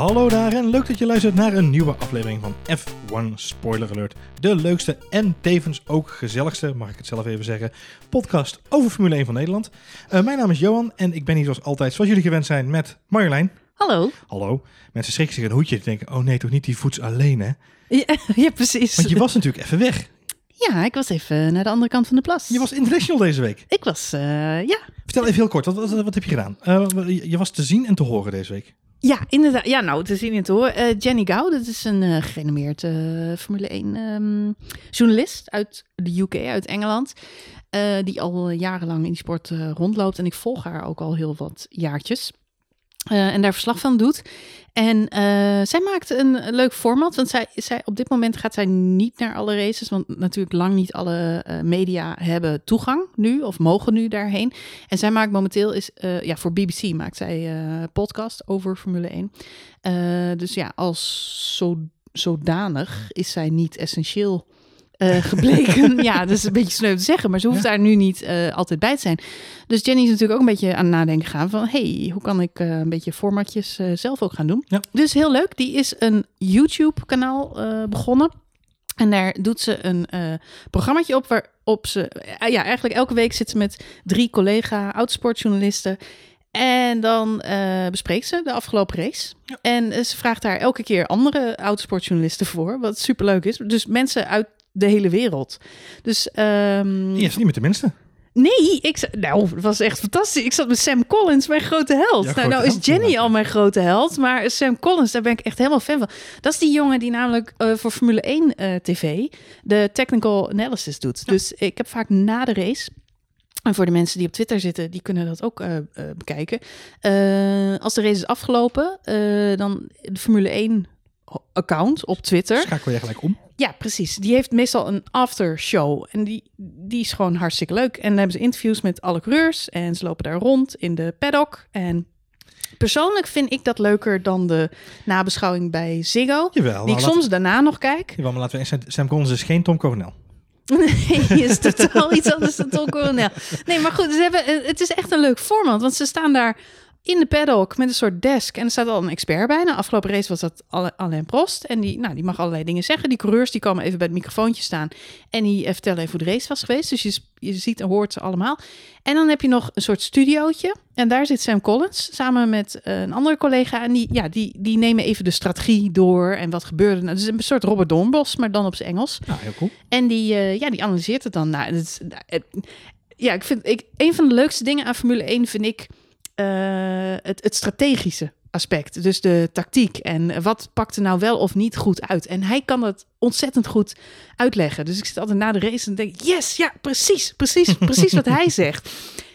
Hallo daar en leuk dat je luistert naar een nieuwe aflevering van F1 Spoiler Alert. De leukste en tevens ook gezelligste, mag ik het zelf even zeggen, podcast over Formule 1 van Nederland. Uh, mijn naam is Johan en ik ben hier zoals altijd, zoals jullie gewend zijn, met Marjolein. Hallo. Hallo. Mensen schrikken zich een hoedje en denken, oh nee, toch niet die voets alleen hè? Ja, ja, precies. Want je was natuurlijk even weg. Ja, ik was even naar de andere kant van de plas. Je was international deze week. Ik was, uh, ja. Vertel even heel kort, wat, wat, wat heb je gedaan? Uh, je was te zien en te horen deze week. Ja, inderdaad. Ja, nou, te zien en te horen. Uh, Jenny Gau, dat is een uh, Formule 1 um, journalist uit de UK, uit Engeland. die al jarenlang in die sport rondloopt. En ik volg haar ook al heel wat jaartjes. Uh, en daar verslag van doet. En uh, zij maakt een leuk format, want zij, zij, op dit moment gaat zij niet naar alle races, want natuurlijk lang niet alle uh, media hebben toegang nu of mogen nu daarheen. En zij maakt momenteel is, ja, voor BBC maakt zij podcast over Formule 1. dus ja, als zo, zodanig is zij niet essentieel uh, gebleken. ja, dat is een beetje sneu te zeggen, maar ze hoeft daar nu niet uh, altijd bij te zijn. Dus Jenny is natuurlijk ook een beetje aan het nadenken gaan van... hey, hoe kan ik uh, een beetje formatjes zelf ook gaan doen? Ja. Dus heel leuk, die is een YouTube-kanaal begonnen. En daar doet ze een programmaatje op waarop ze... ja, eigenlijk elke week zit ze met drie collega oudsportjournalisten... En dan uh, bespreekt ze de afgelopen race. Ja. En ze vraagt daar elke keer andere oudsportjournalisten voor, wat superleuk is. Dus mensen uit de hele wereld. Dus, um, je is niet met de minste. Nee, ik, nou, het was echt fantastisch. Ik zat met Sam Collins, mijn grote held. nou, nou is Jenny al mijn grote held, maar Sam Collins, daar ben ik echt helemaal fan van. Dat is die jongen die namelijk uh, voor Formule 1 uh, TV de technical analysis doet. Ja. Dus ik heb vaak na de race en voor de mensen die op Twitter zitten, die kunnen dat ook uh, bekijken. Als de race is afgelopen, dan de Formule 1 account op Twitter. Schakel je gelijk om? Ja, precies. Die heeft meestal een aftershow. En die, die is gewoon hartstikke leuk. En dan hebben ze interviews met alle coureurs. En ze lopen daar rond in de paddock. En persoonlijk vind ik dat leuker dan de nabeschouwing bij Ziggo. Jawel, die ik soms daarna nog kijk. Jawel, maar laten we eens... Sam Collins is geen Tom Coronel. Nee, is totaal iets anders dan Tom Coronel. Nee, maar goed, ze hebben, het is echt een leuk format. Want ze staan daar in de paddock met een soort desk. En er staat al een expert bij. Na afgelopen race was dat Alain Prost. En die, nou, die mag allerlei dingen zeggen. Die coureurs die komen even bij het microfoontje staan. En die eh, vertellen even hoe de race was geweest. Dus je, je ziet en hoort ze allemaal. En dan heb je nog een soort studiootje. En daar zit Sam Collins samen met uh, een andere collega. En die, ja, die, die nemen even de strategie door. En wat gebeurde. Nou, dus een soort Robert Doornbos, maar dan op zijn Engels. Ja, heel cool. En die, uh, ja, die analyseert het dan. Nou, het, het, ja, ik vind ik, een van de leukste dingen aan Formule 1 vind ik het, het strategische aspect. Dus de tactiek en wat pakt er nou wel of niet goed uit. En hij kan het ontzettend goed uitleggen. Dus ik zit altijd na de race en denk, yes, ja, precies, precies, precies wat hij zegt.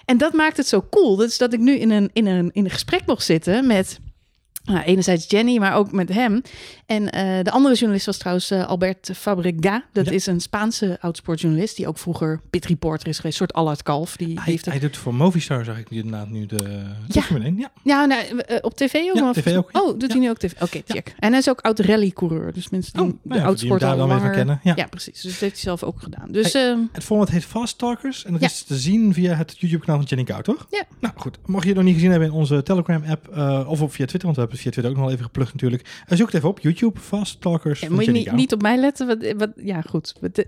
En dat maakt het zo cool. Dus dat ik nu in een, in een, in een gesprek mocht zitten met nou, enerzijds Jenny, maar ook met hem. En uh, de andere journalist was trouwens uh, Albert Fabrega. Dat ja. is een Spaanse oudsportjournalist die ook vroeger pit reporter is geweest. Een soort Allard Kalf. Die hij, heeft hij doet voor Movistar, zag ik inderdaad nu de... Ja, ja. ja nou, uh, op tv ook? Ja, tv ook. Oh, doet hij nu ook tv? Oké, okay, check. En hij is ook oud rallycoureur. Dus mensen die oh, de nou oudsport al dan langer... kennen. Ja. ja. precies. Dus dat heeft hij zelf ook gedaan. Dus, hey, uh, het format heet Fast Talkers. En dat is te zien via het YouTube-kanaal van Jenny Kou, toch? Ja. Nou goed, mocht je het nog niet gezien hebben in onze Telegram-app of op via Twitter, want we hebben via Twitter ook nog even geplukt natuurlijk. Uh, zoek het even op, YouTube, Fast Talkers ja, Moet je niet, niet, op mij letten? Wat, wat, ja, goed. Wat,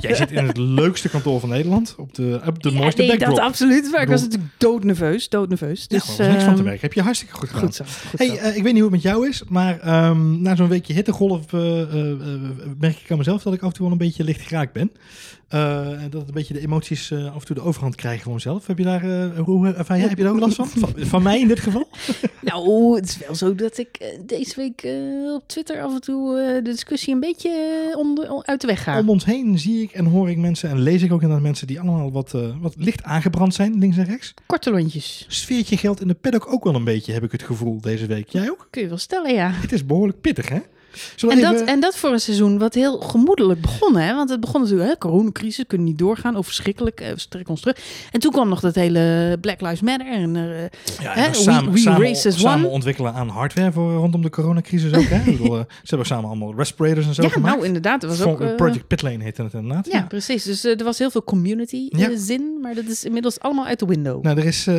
Jij zit in het leukste kantoor van Nederland, op de, op de ja, mooiste nee, backdrop. dat absoluut. Maar ik was natuurlijk doodnerveus, doodnerveus. Dus, ja, niks van te merken. Heb je hartstikke goed gedaan. Goed zo. Goed hey, uh, ik weet niet hoe het met jou is, maar um, na zo'n weekje hittegolf uh, merk ik aan mezelf dat ik af en toe wel een beetje licht geraakt ben. Uh, dat een beetje de emoties uh, af en toe de overhand krijgen voor mezelf. Heb je daar, uh, hoe ervaar jij, heb je daar ook last van? van? van? mij in dit geval? nou, het is wel zo dat ik deze week op Twitter af en toe de discussie een beetje onder, uit de weg ga. Om ons heen zie ik en hoor ik mensen en lees ik ook inderdaad mensen die allemaal wat, wat licht aangebrand zijn, links en rechts. Korte lontjes. Sfeertje geldt in de paddock ook wel een beetje, heb ik het gevoel deze week. Jij ook? Kun je wel stellen, ja. Het is behoorlijk pittig, hè? En, even- dat, en dat voor een seizoen wat heel gemoedelijk begon. Hè? Want het begon natuurlijk, hè, coronacrisis, kunnen niet doorgaan. Oh, verschrikkelijk, eh, ons terug. En toen kwam nog dat hele Black Lives Matter. En, eh, Ja, Hè, we- samen, we samen, race as samen one. ontwikkelen aan hardware voor rondom de coronacrisis ook. Hè? Bedoel, eh, ze hebben samen allemaal respirators en zo ja, gemaakt. nou inderdaad. Er was ook, eh, Project Pitlane heette het inderdaad. ja, precies. Dus eh, er was heel veel community eh, Ja. zin. Maar dat is inmiddels allemaal uit de window. Nou, er is eh,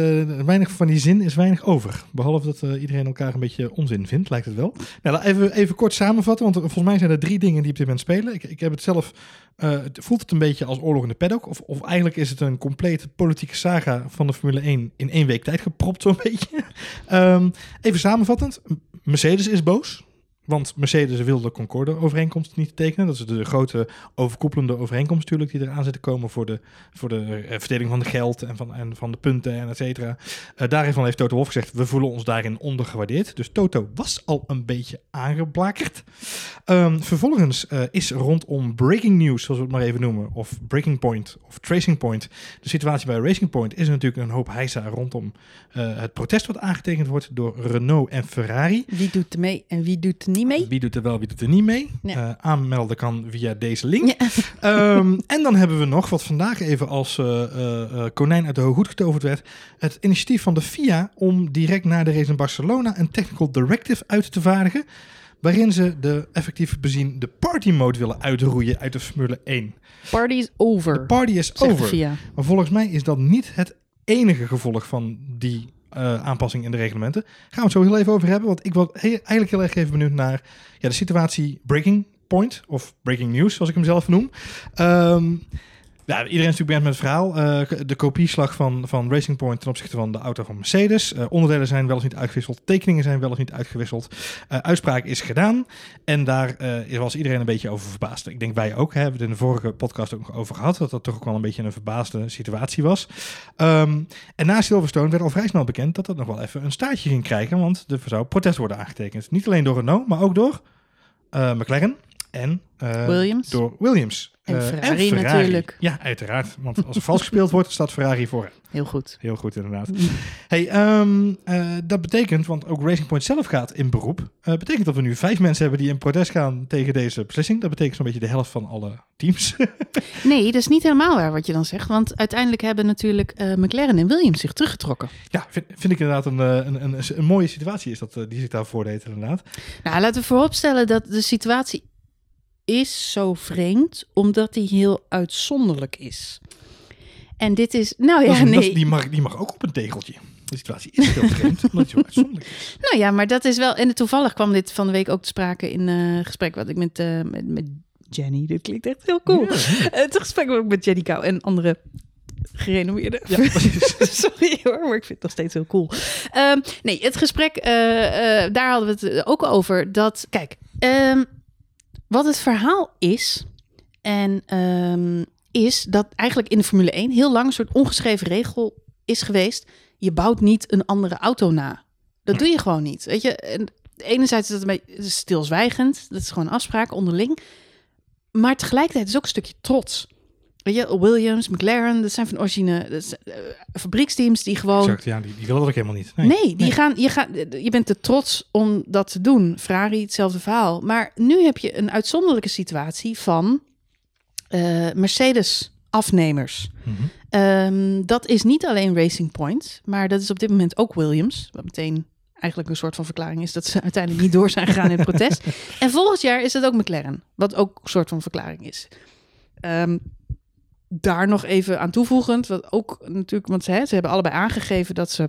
weinig van die zin is weinig over. Behalve dat eh, iedereen elkaar een beetje onzin vindt, lijkt het wel. Nou, even, even kort samenvatten, want volgens mij zijn er drie dingen die op dit moment spelen. Ik, ik heb het zelf, eh, het voelt het een beetje als oorlog in de paddock. Of, of eigenlijk is het een complete politieke saga van de Formule 1 in één week tijd gepropt, zo'n beetje. Ehm, even samenvattend, Mercedes is boos. Want Mercedes wil de Concorde-overeenkomst niet tekenen. Dat is de grote overkoepelende overeenkomst natuurlijk die eraan zit te komen voor de, voor de eh, verdeling van de geld en van, en van de punten en et cetera. Eh, daarvan heeft Toto Wolff gezegd, we voelen ons daarin ondergewaardeerd. Dus Toto was al een beetje aangeblakerd. Ehm, vervolgens eh, is rondom breaking news, zoals we het maar even noemen, of breaking point of tracing point, de situatie bij Racing Point is natuurlijk een hoop heisa rondom het protest wat aangetekend wordt door Renault en Ferrari. Wie doet mee en wie doet niet mee? Wie doet er wel, wie doet er niet mee? Ja. Eh, aanmelden kan via deze link. Ja. Ehm, en dan hebben we nog, wat vandaag even als eh, eh, konijn uit de hoge hoed getoverd werd, het initiatief van de FIA om direct na de race in Barcelona een technical directive uit te vaardigen, waarin ze de effectief bezien de party mode willen uitroeien uit de Formule 1. Party is over. De party is over. Maar volgens mij is dat niet het enige gevolg van die eh, aanpassing in de reglementen. Gaan we het zo heel even over hebben. Want ik was eigenlijk heel erg even benieuwd naar ja, de situatie breaking point. Of breaking news, zoals ik hem zelf noem. Ehm, ja, iedereen is natuurlijk bekend met het verhaal. Eh, de kopieslag van, van Racing Point ten opzichte van de auto van Mercedes. Eh, onderdelen zijn wel eens niet uitgewisseld. Tekeningen zijn wel eens niet uitgewisseld. Eh, uitspraak is gedaan. En daar was iedereen een beetje over verbaasd. Ik denk wij ook. Hè, hebben we het in de vorige podcast ook nog over gehad. Dat dat toch ook wel een beetje een verbaasde situatie was. Ehm, en na Silverstone werd al vrij snel bekend dat dat nog wel even een staartje ging krijgen. Want er zou protest worden aangetekend. Niet alleen door Renault, maar ook door McLaren en eh, Williams. door Williams. En Eh, Ferrari natuurlijk. Ja, uiteraard. Want als er vals gespeeld wordt, staat Ferrari voor. Heel goed. Heel goed, inderdaad. Hey, ehm, eh, dat betekent, want ook Racing Point zelf gaat in beroep. betekent dat we nu vijf mensen hebben die in protest gaan tegen deze beslissing. Dat betekent zo'n beetje de helft van alle teams. Nee, dat is niet helemaal waar wat je dan zegt. Want uiteindelijk hebben natuurlijk McLaren en Williams zich teruggetrokken. ja, vind, vind ik inderdaad een, een, een, een mooie situatie is dat, die zich daar voordeed, inderdaad. Nou, laten we vooropstellen dat de situatie is zo vreemd, omdat die heel uitzonderlijk is. En dit is, nou ja, is is- nee. die, mag, die mag ook op een tegeltje. De situatie is heel vreemd, omdat het zo uitzonderlijk is. Nou ja, maar dat is wel. En toevallig kwam dit van de week ook te sprake in een gesprek wat ik met, eh, met, met Jenny. Dit klinkt echt heel cool. Ja. Het gesprek ook met Jenny Kou en andere gerenommeerde. Ja. Sorry hoor, maar ik vind het nog steeds heel cool. Ehm, nee, het gesprek, eh, eh, daar hadden we het ook over. Dat, kijk, ehm, wat het verhaal is, en ehm, is dat eigenlijk in de Formule 1 heel lang een soort ongeschreven regel is geweest. Je bouwt niet een andere auto na. Dat doe je gewoon niet. Weet je, en enerzijds is dat een beetje stilzwijgend. Dat is gewoon een afspraak onderling. Maar tegelijkertijd is ook een stukje trots. Weet je, Williams, McLaren, dat zijn van origine dat zijn, eh, fabrieksteams die gewoon... Exact, ja, die, die willen dat ook helemaal niet. Nee, die Gaan, je, gaat, je bent te trots om dat te doen. Ferrari, hetzelfde verhaal. Maar nu heb je een uitzonderlijke situatie van eh, Mercedes-afnemers. Mhm. Ehm, dat is niet alleen Racing Point, maar dat is op dit moment ook Williams. Wat meteen eigenlijk een soort van verklaring is dat ze uiteindelijk niet door zijn gegaan in het protest. En volgend jaar is het ook McLaren, wat ook een soort van verklaring is. Ehm, daar nog even aan toevoegend, wat ook natuurlijk, want ze, hè, ze hebben allebei aangegeven dat ze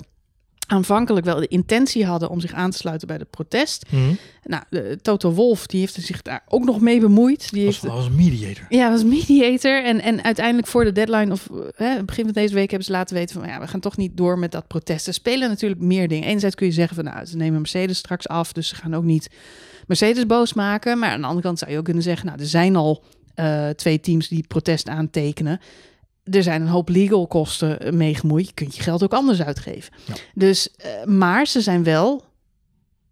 aanvankelijk wel de intentie hadden om zich aan te sluiten bij de protest. Mhm. Nou, de, Toto Wolf, die heeft zich daar ook nog mee bemoeid. Die heeft, als mediator. ja, was mediator. En, en uiteindelijk voor de deadline of hè, begin van deze week hebben ze laten weten van ja, we gaan toch niet door met dat protest. Er spelen natuurlijk meer dingen. Enerzijds kun je zeggen van nou, ze nemen Mercedes straks af, dus ze gaan ook niet Mercedes boos maken. Maar aan de andere kant zou je ook kunnen zeggen, nou, er zijn al eh, twee teams die protest aantekenen. Er zijn een hoop legal kosten mee gemoeid. Je kunt je geld ook anders uitgeven. Ja. Dus, eh, maar ze zijn wel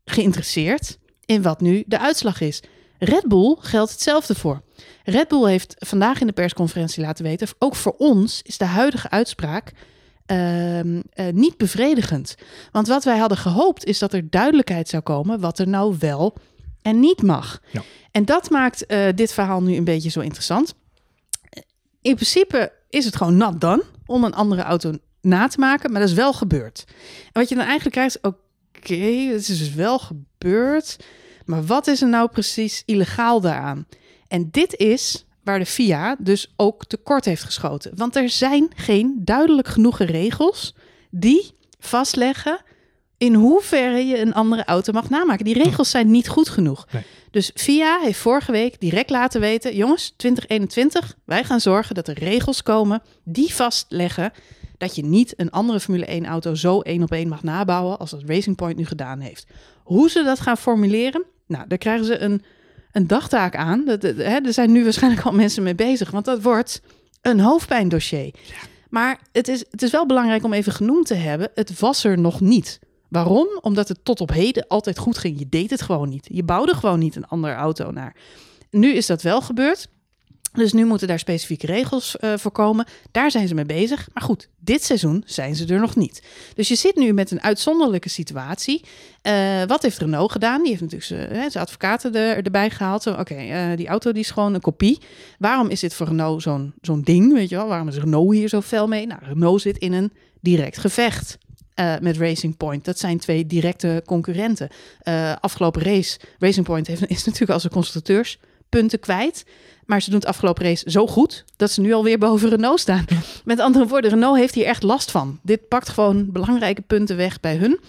geïnteresseerd in wat nu de uitslag is. Red Bull geldt hetzelfde voor. Red Bull heeft vandaag in de persconferentie laten weten, ook voor ons is de huidige uitspraak ehm, eh, niet bevredigend. Want wat wij hadden gehoopt is dat er duidelijkheid zou komen wat er nou wel en niet mag. Ja. En dat maakt eh, dit verhaal nu een beetje zo interessant. In principe is het gewoon not done om een andere auto na te maken, maar dat is wel gebeurd. En wat je dan eigenlijk krijgt, oké, het is dus wel gebeurd, maar wat is er nou precies illegaal daaraan? En dit is waar de FIA dus ook tekort heeft geschoten. Want er zijn geen duidelijk genoeg regels die vastleggen in hoeverre je een andere auto mag namaken. Die regels zijn niet goed genoeg. Nee. Dus FIA heeft vorige week direct laten weten: jongens, 2021, wij gaan zorgen dat er regels komen die vastleggen dat je niet een andere Formule 1 auto zo één op één mag nabouwen als dat Racing Point nu gedaan heeft. Hoe ze dat gaan formuleren, nou, daar krijgen ze een, een dagtaak aan. Dat, dat- hè, er zijn nu waarschijnlijk al mensen mee bezig, want dat wordt een hoofdpijndossier. Maar het is, het is wel belangrijk om even genoemd te hebben, het was er nog niet. Waarom? Omdat het tot op heden altijd goed ging. Je deed het gewoon niet. Je bouwde gewoon niet een andere auto naar. Nu is dat wel gebeurd. Dus nu moeten daar specifieke regels eh, voor komen. Daar zijn ze mee bezig. Maar goed, dit seizoen zijn ze er nog niet. Dus je zit nu met een uitzonderlijke situatie. Eh, wat heeft Renault gedaan? Die heeft natuurlijk zijn, advocaten er, erbij gehaald. Oké, eh, die auto die is gewoon een kopie. Waarom is dit voor Renault zo'n zo'n ding? Weet je wel? Waarom is Renault hier zo fel mee? Nou, Renault zit in een direct gevecht. Eh, met Racing Point. Dat zijn twee directe concurrenten. Eh, afgelopen race, Racing Point heeft, is natuurlijk als een constructeurs punten kwijt. Maar ze doen het afgelopen race zo goed dat ze nu alweer boven Renault staan. Met andere woorden, Renault heeft hier echt last van. Dit pakt gewoon belangrijke punten weg bij hun.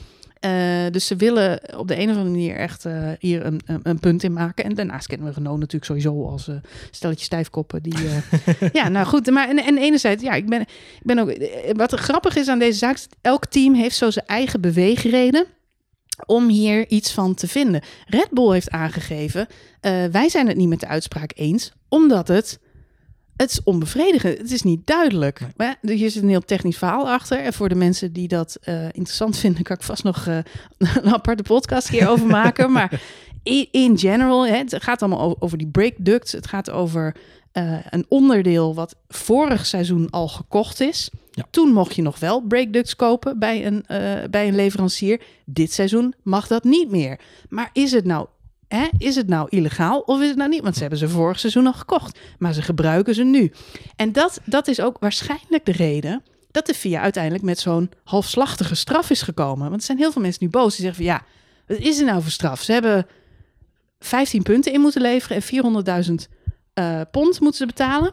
Eh, dus ze willen op de een of andere manier echt eh, hier een, een, een punt in maken. En daarnaast kennen we Renault natuurlijk sowieso als eh stelletje stijfkoppen. Die, ja, nou goed. Maar en, en enerzijds, ja, ik ben, ik ben ook. Wat er grappig is aan deze zaak, is elk team heeft zo zijn eigen beweegreden om hier iets van te vinden. Red Bull heeft aangegeven, wij zijn het niet met de uitspraak eens, omdat het, het is onbevredigend. Het is niet duidelijk. Nee. Maar ja, hier zit een heel technisch verhaal achter. En voor de mensen die dat eh, interessant vinden, kan ik vast nog eh, een aparte podcast hierover maken. Maar in, in general, hè, het gaat allemaal over die brake ducts. Het gaat over eh, een onderdeel wat vorig seizoen al gekocht is. Ja. Toen mocht je nog wel brake ducts kopen bij een, bij een leverancier. Dit seizoen mag dat niet meer. Maar is het nou, hè, is het nou illegaal of is het nou niet? Want ze hebben ze vorig seizoen al gekocht, maar ze gebruiken ze nu. En dat, dat is ook waarschijnlijk de reden dat de FIA uiteindelijk met zo'n halfslachtige straf is gekomen. Want er zijn heel veel mensen nu boos die zeggen van ja, wat is er nou voor straf? Ze hebben 15 punten in moeten leveren en 400.000 eh, pond moeten ze betalen.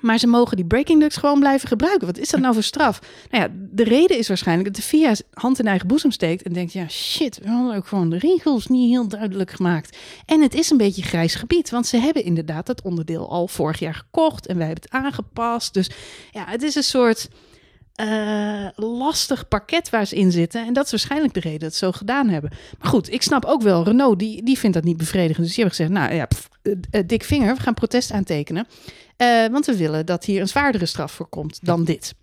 Maar ze mogen die breaking ducts gewoon blijven gebruiken. Wat is dat nou voor straf? Nou ja, de reden is waarschijnlijk dat de FIA hand in eigen boezem steekt en denkt: ja, shit, we hadden ook gewoon de regels niet heel duidelijk gemaakt. En het is een beetje grijs gebied, want ze hebben inderdaad dat onderdeel al vorig jaar gekocht en wij hebben het aangepast. Dus ja, het is een soort eh, lastig pakket waar ze in zitten. En dat is waarschijnlijk de reden dat ze zo gedaan hebben. Maar goed, ik snap ook wel, Renault die, die vindt dat niet bevredigend. Dus die hebben gezegd, nou ja, dik vinger, we gaan protest aantekenen. Eh, want we willen dat hier een zwaardere straf voor komt dan dit.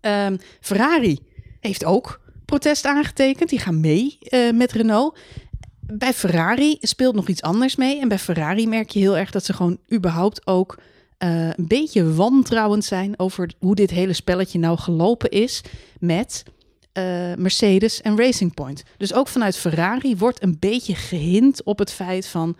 Ehm, Ferrari heeft ook protest aangetekend. Die gaan mee eh, met Renault. Bij Ferrari speelt nog iets anders mee. En bij Ferrari merk je heel erg dat ze gewoon überhaupt ook eh, een beetje wantrouwend zijn over hoe dit hele spelletje nou gelopen is met eh, Mercedes en Racing Point. Dus ook vanuit Ferrari wordt een beetje gehint op het feit van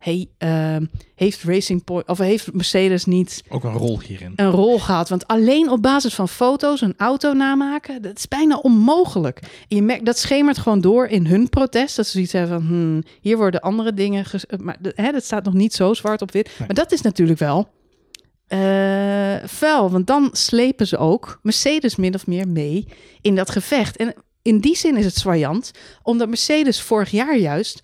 hey, eh, heeft Racing Point of heeft Mercedes niet Ook een rol hierin. een rol gehad. Want alleen op basis van foto's een auto namaken, dat is bijna onmogelijk. En je merkt, dat schemert gewoon door in hun protest. Dat ze zoiets hebben van, hmm, hier worden andere dingen... Maar hè, dat staat nog niet zo zwart op wit. Maar dat is natuurlijk wel eh vuil. Want dan slepen ze ook Mercedes min of meer mee in dat gevecht. En in die zin is het zwaaiant, omdat Mercedes vorig jaar juist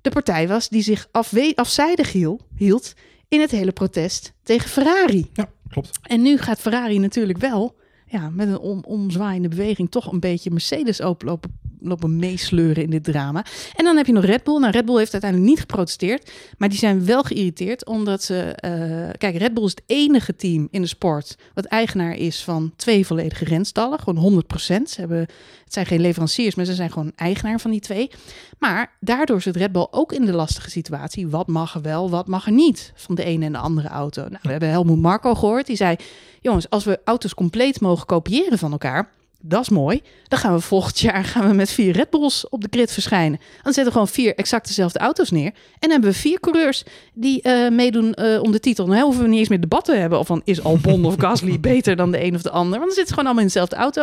de partij was die zich afwe- afzijdig hiel- hield in het hele protest tegen Ferrari. Ja, klopt. En nu gaat Ferrari natuurlijk wel ja, met een om, omzwaaiende beweging toch een beetje Mercedes oplopen lopen meesleuren in dit drama. En dan heb je nog Red Bull. Nou, Red Bull heeft uiteindelijk niet geprotesteerd, maar die zijn wel geïrriteerd omdat ze... eh, kijk, Red Bull is het enige team in de sport wat eigenaar is van twee volledige renstallen. Gewoon 100% Ze hebben, het zijn geen leveranciers, maar ze zijn gewoon eigenaar van die twee. Maar daardoor zit Red Bull ook in de lastige situatie. Wat mag er wel, wat mag er niet van de ene en de andere auto? Nou, we hebben Helmoet Marco gehoord. Die zei, jongens, als we auto's compleet mogen kopiëren van elkaar... dat is mooi. Dan gaan we volgend jaar gaan we met vier Red Bulls op de grid verschijnen. Dan zetten we gewoon vier exact dezelfde auto's neer. En hebben we vier coureurs die eh, meedoen eh, om de titel. Dan hoeven we niet eens meer debatten te hebben. Of van is Albon of Gasly beter dan de een of de ander. Want dan zitten ze gewoon allemaal in dezelfde auto.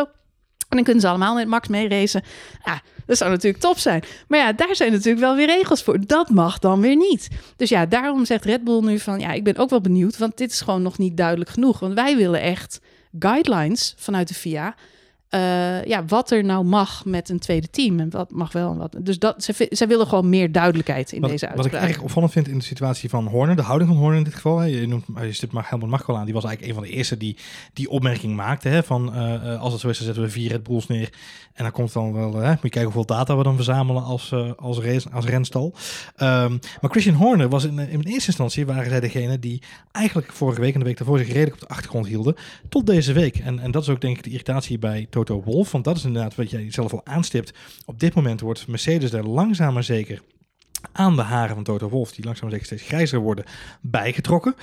En dan kunnen ze allemaal met Max meeracen. Ja, dat zou natuurlijk top zijn. Maar ja, daar zijn natuurlijk wel weer regels voor. Dat mag dan weer niet. Dus ja, daarom zegt Red Bull nu van... ja, ik ben ook wel benieuwd, want dit is gewoon nog niet duidelijk genoeg. Want wij willen echt guidelines vanuit de FIA... Uh, ja, wat er nou mag met een tweede team en wat mag wel en wat. Dus dat, ze, ze willen gewoon meer duidelijkheid in wat, deze uitspraak. Wat ik eigenlijk opvallend vind in de situatie van Horner, de houding van Horner in dit geval. Hè, je noemt je stipt maar Helmut Marko aan, die was eigenlijk een van de eerste die die opmerking maakte. Hè, van uh, als het zo is, dan zetten we vier Red Bulls neer. En dan komt dan wel, hè, moet je kijken hoeveel data we dan verzamelen als, uh, als, race, als renstal. Um, maar Christian Horner was in, in eerste instantie, waren zij degene die eigenlijk vorige week en de week daarvoor zich redelijk op de achtergrond hielden. Tot deze week. En, en dat is ook denk ik de irritatie bij Toto Wolff. Want dat is inderdaad wat jij zelf al aanstipt. Op dit moment wordt Mercedes daar langzaam maar zeker aan de haren van Toto Wolff, die langzaam zeker steeds grijzer worden, bijgetrokken.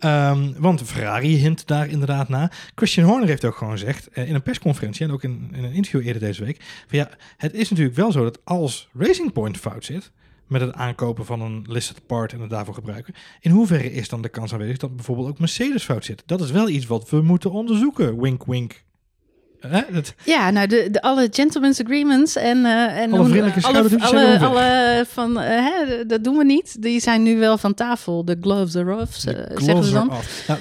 Um, want Ferrari hint daar inderdaad na. Christian Horner heeft ook gewoon gezegd, uh, in een persconferentie en ook in, in, een interview eerder deze week, van ja, het is natuurlijk wel zo dat als Racing Point fout zit, met het aankopen van een listed part en het daarvoor gebruiken. In hoeverre is dan de kans aanwezig dat bijvoorbeeld ook Mercedes fout zit? Dat is wel iets wat we moeten onderzoeken. Wink, wink, dat... Ja, nou, de, de, alle gentleman's agreements en, uh, en alle vriendelijke alle, alle, alle van, uh, hè, dat doen we niet. Die zijn nu wel van tafel. De gloves are off, uh, zeggen ze dan.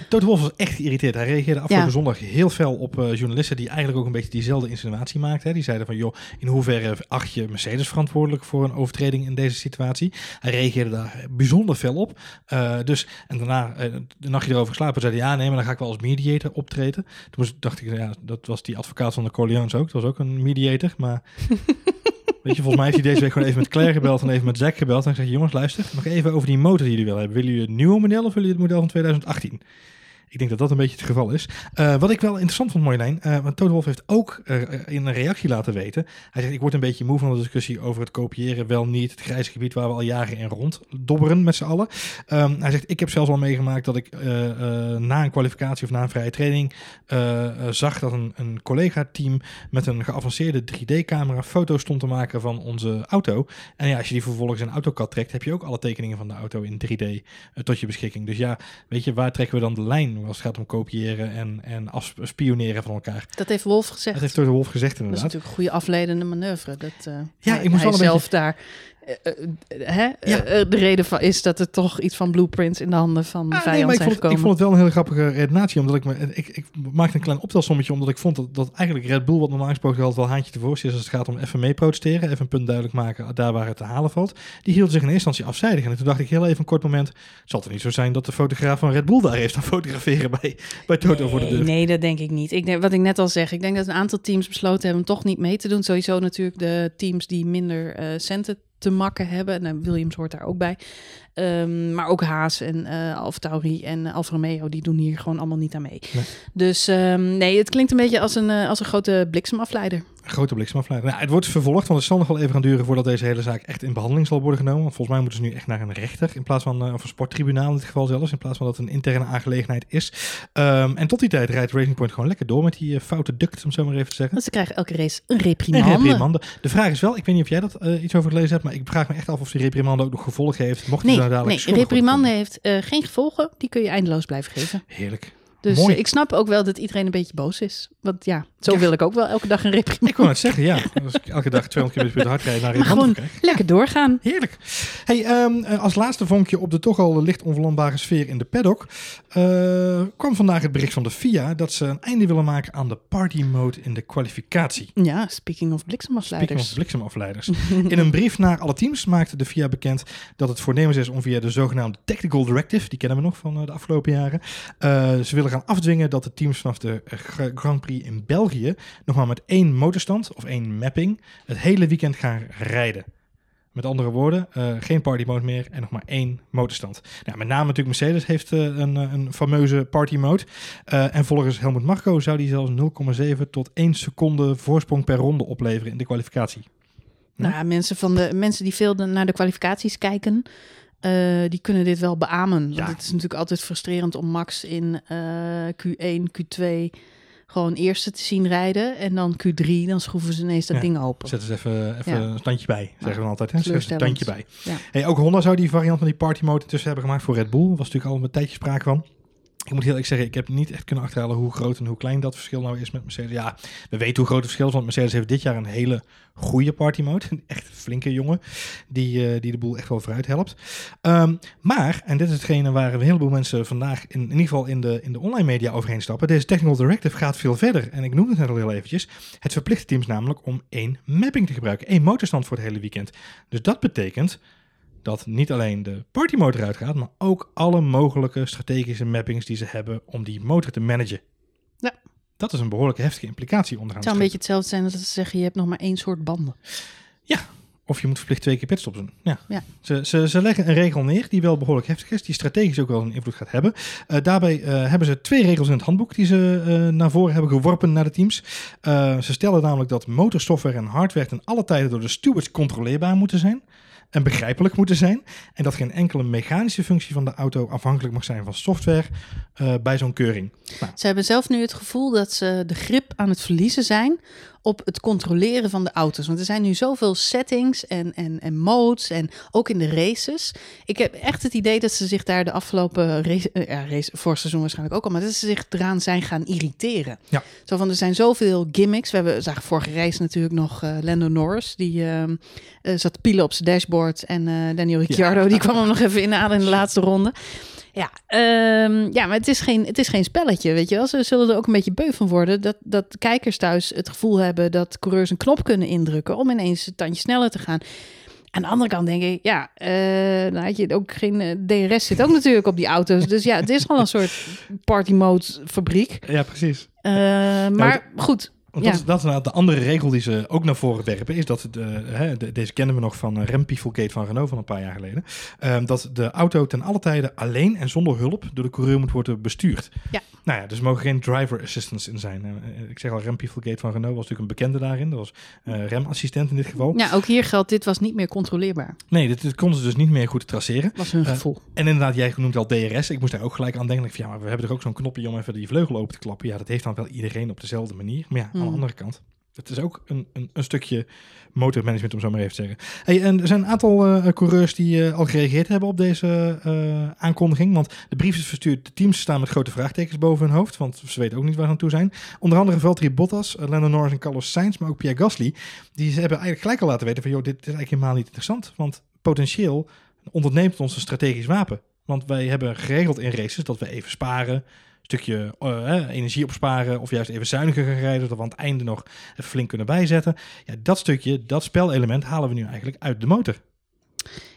Nou, was echt geïrriteerd. Hij reageerde afgelopen ja. zondag heel fel op journalisten die eigenlijk ook een beetje diezelfde insinuatie maakten. Hè. Die zeiden van, joh, in hoeverre acht je Mercedes verantwoordelijk voor een overtreding in deze situatie? Hij reageerde daar bijzonder fel op. dus, en daarna, de nachtje erover geslapen, zei hij, ja, nee, maar dan ga ik wel als mediator optreden. Toen dacht ik, ja, dat was die advocaat advocaat van de Corleones ook. Dat was ook een mediator. Maar weet je, volgens mij heeft hij deze week gewoon even met Claire gebeld en even met Zack gebeld. En ik zeg, jongens, luister, nog even over die motor die jullie wel hebben. Willen jullie het nieuwe model of willen jullie het model van 2018? Ik denk dat dat een beetje het geval is. Uh, wat ik wel interessant vond, Marjolein, uh, want Toto Wolff heeft ook uh, in een reactie laten weten. Hij zegt, ik word een beetje moe van de discussie over het kopiëren, wel niet. Het grijze gebied waar we al jaren in ronddobberen met z'n allen. Um, hij zegt, ik heb zelfs al meegemaakt dat ik na een kwalificatie of na een vrije training zag dat een, een collega-team met een geavanceerde 3D-camera foto's stond te maken van onze auto. En ja, als je die vervolgens in AutoCAD trekt, heb je ook alle tekeningen van de auto in 3D tot je beschikking. Dus ja, weet je, waar trekken we dan de lijn? Als het gaat om kopiëren en, en afspioneren van elkaar. Dat heeft Wolf gezegd. Dat heeft door de Wolf gezegd inderdaad. Dat is natuurlijk een goede afleidende manoeuvre. Dat, uh, ja, ik moest wel een zelf beetje... daar hè? Ja. de reden van is dat er toch iets van blueprints in de handen van de ah, vijand nee, zijn ik vond, gekomen. Ik vond het wel een hele grappige redenatie, omdat ik me, ik, ik maakte een klein optelsommetje, omdat ik vond dat, dat eigenlijk Red Bull, wat normaal gesproken altijd wel haantje tevoorschijn is als het gaat om even mee protesteren, even een punt duidelijk maken daar waar het te halen valt, die hield zich in eerste instantie afzijdig. En toen dacht ik heel even een kort moment, zal het niet zo zijn dat de fotograaf van Red Bull daar heeft aan fotograferen bij, bij Toto nee, voor de deur? Nee, dat denk ik niet. Ik denk, wat ik net al zeg, ik denk dat een aantal teams besloten hebben om toch niet mee te doen. Sowieso natuurlijk de teams die minder uh, centen te makken hebben. Nou, Williams hoort daar ook bij. Um, maar ook Haas en uh, Alfa Tauri en uh, Alfa Romeo, die doen hier gewoon allemaal niet aan mee. Nee. Dus um, nee, het klinkt een beetje als een, uh, als een grote bliksemafleider. Grote bliksemafleider. Nou, het wordt vervolgd, want het zal nog wel even gaan duren voordat deze hele zaak echt in behandeling zal worden genomen. Want volgens mij moeten ze nu echt naar een rechter, in plaats van, of een sporttribunaal in dit geval zelfs, in plaats van dat het een interne aangelegenheid is. Um, en tot die tijd rijdt Racing Point gewoon lekker door met die foute duct, om zo maar even te zeggen. Want ze krijgen elke race een reprimande. Een reprimande. De vraag is wel, ik weet niet of jij dat iets over gelezen hebt, maar ik vraag me echt af of die reprimande ook nog gevolgen heeft. Mocht nee, daar dadelijk nee, reprimande heeft uh, geen gevolgen. Die kun je eindeloos blijven geven. Heerlijk. Dus Mooi. uh, ik snap ook wel dat iedereen een beetje boos is. Want ja, zo ja. wil ik ook wel elke dag een reprimande. Ik kon het zeggen, ja. Als ik elke dag 200 km per hard rijden naar Maar gewoon krijg. lekker doorgaan. Heerlijk. Hey, um, als laatste vonkje op de toch al licht onverlandbare sfeer in de paddock... Uh, kwam vandaag het bericht van de FIA dat ze een einde willen maken aan de party mode in de kwalificatie. Ja, speaking of bliksemafleiders. Speaking of bliksemafleiders. in een brief naar alle teams maakte de FIA bekend dat het voornemens is om via de zogenaamde Technical Directive, die kennen we nog van de afgelopen jaren, uh, ze willen gaan afdwingen dat de teams vanaf de Grand Prix in België nog maar met één motorstand of één mapping het hele weekend gaan rijden. Met andere woorden, uh, geen party mode meer en nog maar één motorstand. Nou, met name natuurlijk Mercedes heeft uh, een, een fameuze party mode. En volgens Helmut Marko zou die zelfs 0,7 tot 1 seconde voorsprong per ronde opleveren in de kwalificatie. Nou, mensen, van de, mensen die veel naar de kwalificaties kijken, uh, die kunnen dit wel beamen. Want Ja. het is natuurlijk altijd frustrerend om Max in uh, Q1, Q2 gewoon eerste te zien rijden. En dan Q3, dan schroeven ze ineens dat Ja, ding open. Zet eens even, even Ja. een standje bij, zeggen we altijd. Hè? Zet een standje bij. Hey, ook Honda zou die variant van die party mode intussen hebben gemaakt voor Red Bull. was natuurlijk al een tijdje sprake van. Ik moet heel eerlijk zeggen, ik heb niet echt kunnen achterhalen hoe groot en hoe klein dat verschil nou is met Mercedes. Ja, we weten hoe groot het verschil is, want Mercedes heeft dit jaar een hele goede party mode. Een echt flinke jongen, die, eh, die de boel echt wel vooruit helpt. Ehm, maar, en dit is hetgene waar een heleboel mensen vandaag in, in ieder geval in de, in de online media overheen stappen. Deze Technical Directive gaat veel verder. En ik noemde het net al heel eventjes. Het verplicht teams namelijk om één mapping te gebruiken. één motorstand voor het hele weekend. Dus dat betekent dat niet alleen de party motor eruit gaat, maar ook alle mogelijke strategische mappings die ze hebben om die motor te managen. Ja. Dat is een behoorlijke heftige implicatie onderaan Het zou een beetje hetzelfde zijn als dat ze zeggen, je hebt nog maar één soort banden. Of je moet verplicht twee keer pitstops doen. Ja. Ja. Ze, ze, ze leggen een regel neer die wel behoorlijk heftig is, die strategisch ook wel een invloed gaat hebben. Eh, daarbij eh, hebben ze twee regels in het handboek die ze eh, naar voren hebben geworpen naar de teams. Ze stellen namelijk dat motorsoftware en hardware ten alle tijden door de stewards controleerbaar moeten zijn. En begrijpelijk moeten zijn. En dat geen enkele mechanische functie van de auto afhankelijk mag zijn van software eh, bij zo'n keuring. Nou, Ze hebben zelf nu het gevoel dat ze de grip aan het verliezen zijn op het controleren van de auto's. Want er zijn nu zoveel settings en, en, en modes en ook in de races. Ik heb echt het idee dat ze zich daar de afgelopen race, eh, ja, race, voor seizoen waarschijnlijk ook al, maar dat ze zich eraan zijn gaan irriteren. Ja. Zo van, er zijn zoveel gimmicks. We hebben, zagen vorige race natuurlijk nog eh Lando Norris, die ehm, eh, zat pielen op zijn dashboard. En Daniel Ricciardo, die kwam hem nog even inhalen in de laatste ronde. Ja, ehm, ja, maar het is, geen, het is geen spelletje, weet je wel. Ze zullen er ook een beetje beu van worden dat, dat kijkers thuis het gevoel hebben dat coureurs een knop kunnen indrukken om ineens een tandje sneller te gaan. Aan de andere kant denk ik, ja, eh dan had je ook geen eh, DRS zit ook natuurlijk op die auto's. Dus ja, het is gewoon een soort party mode fabriek. ja, precies. Eh, maar goed, Want Ja. dat, is, dat is de andere regel die ze ook naar voren werpen, is dat, de, hè, de- deze kennen we nog van uh, Rempiefelgate van Renault van een paar jaar geleden, ehm, dat de auto ten alle tijde alleen en zonder hulp door de coureur moet worden bestuurd. Ja. Nou ja, dus er mogen geen driver assistance in zijn. Eh, ik zeg al, Rempiefelgate van Renault was natuurlijk een bekende daarin. Dat was eh, remassistent in dit geval. ja, ook hier geldt, dit was niet meer controleerbaar. Nee, dit, dit konden ze dus niet meer goed traceren. Was hun Eh, gevoel. En inderdaad, jij noemt al DRS. Ik moest daar ook gelijk aan denken. Van, ja, maar we hebben er ook zo'n knopje om even die vleugel open te klappen. Ja, dat heeft dan wel iedereen op dezelfde manier. Maar ja, aan de Hmm. andere kant. Het is ook een, een, een stukje motormanagement, om zo maar even te zeggen. Hey, en er zijn een aantal eh, coureurs die eh, al gereageerd hebben op deze eh, aankondiging. Want de brief is verstuurd. De teams staan met grote vraagtekens boven hun hoofd. Want ze weten ook niet waar ze aan toe zijn. Onder andere Valtteri Bottas, Lando Norris en Carlos Sainz. Maar ook Pierre Gasly. Die ze hebben eigenlijk gelijk al laten weten van... joh, dit is eigenlijk helemaal niet interessant. Want potentieel onderneemt ons een strategisch wapen. Want wij hebben geregeld in races dat we even sparen stukje eh, energie opsparen of juist even zuiniger gaan rijden, dat we aan het einde nog flink kunnen bijzetten. Ja, dat stukje, dat spelelement halen we nu eigenlijk uit de motor.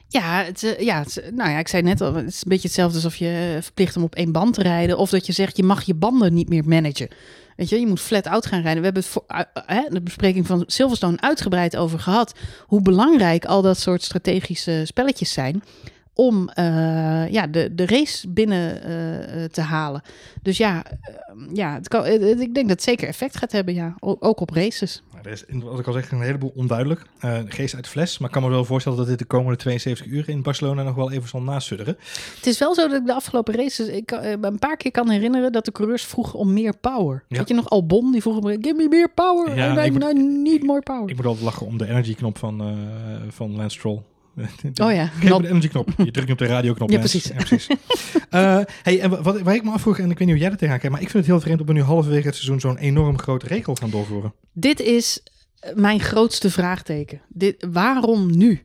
Ja, het, eh, ja nou ja, ik zei net al, het is een beetje hetzelfde alsof je verplicht om op één band te rijden. Of dat je zegt, je mag je banden niet meer managen. Weet je, je moet flat out gaan rijden. We hebben het voor, eh, de bespreking van Silverstone uitgebreid over gehad. Hoe belangrijk al dat soort strategische spelletjes zijn om eh, ja, de, de race binnen eh, eh, te halen. Dus ja, eh, ja het kan, ik denk dat het zeker effect gaat hebben, ja. O- ook op races. Nou, er is, wat ik al zeg, een heleboel onduidelijk. Geest uit de fles, maar ik kan me wel voorstellen dat dit de komende 72 uur in Barcelona nog wel even zal nasudderen. Het is wel zo dat ik de afgelopen races ik me een paar keer kan herinneren dat de coureurs vroegen om meer power. Ja. Weet je nog, Albon die vroeg om, give me meer power. Ja, and ik moet- I need more power. Ik moet altijd lachen om de energy knop van, van Lance Stroll. oh ja, me de energy knop. Je drukt op de radioknop. Ja, precies. precies. Eh, hey, en wat, waar ik me afvroeg, en ik weet niet hoe jij er tegenaan kijkt, maar ik vind het heel vreemd dat we nu halverwege het seizoen zo'n enorm grote regel gaan doorvoeren. Dit is mijn grootste vraagteken. Dit, waarom nu?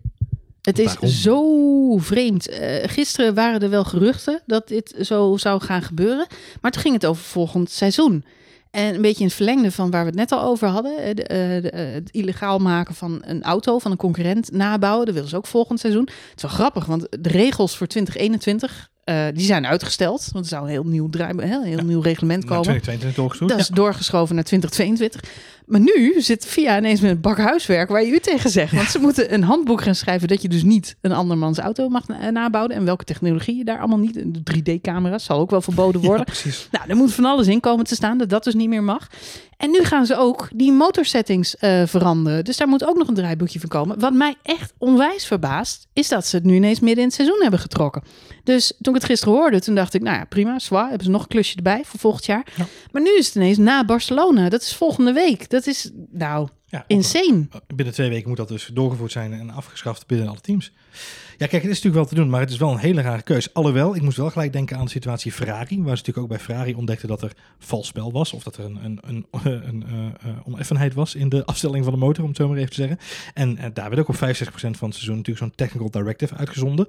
Het is Waarom? zo vreemd. Eh, gisteren waren er wel geruchten dat dit zo zou gaan gebeuren. Maar toen ging het over volgend seizoen. En een beetje in het verlengde van waar we het net al over hadden. eh, eh, eh, het illegaal maken van een auto van een concurrent nabouwen. Dat willen ze ook volgend seizoen. Het is wel grappig, want de regels voor 2021 eh, die zijn uitgesteld. Want er zou een heel nieuw, draai, een heel nieuw reglement komen. 2022 doorgestuurd. Dat is doorgeschoven naar 2022. Maar nu zit VIA ineens met een bak huiswerk waar je u tegen zegt. Want ze moeten een handboek gaan schrijven dat je dus niet een andermans auto mag na- nabouwen. En welke technologie je daar allemaal niet. De 3D-camera's zal ook wel verboden worden. precies. Nou, er moet van alles in komen te staan dat dat dus niet meer mag. En nu gaan ze ook die motorsettings eh veranderen. Dus daar moet ook nog een draaiboekje van komen. Wat mij echt onwijs verbaast, is dat ze het nu ineens midden in het seizoen hebben getrokken. Dus toen ik het gisteren hoorde, toen dacht ik, nou ja, prima, zwaar. Hebben ze nog een klusje erbij voor volgend jaar. Ja. Maar nu is het ineens na Barcelona. Dat is volgende week. Dat is, nou, Ja, insane. binnen twee weken moet dat dus doorgevoerd zijn en afgeschaft binnen alle teams. Ja, kijk, het is natuurlijk wel te doen, maar het is wel een hele rare keus. Alhoewel, ik moest wel gelijk denken aan de situatie Ferrari, waar ze natuurlijk ook bij Ferrari ontdekten dat er vals spel was, of dat er een, een, een, een, eh, eh, oneffenheid was in de afstelling van de motor, om het zo maar even te zeggen. En eh, daar werd ook op 65% van het seizoen natuurlijk zo'n technical directive uitgezonden.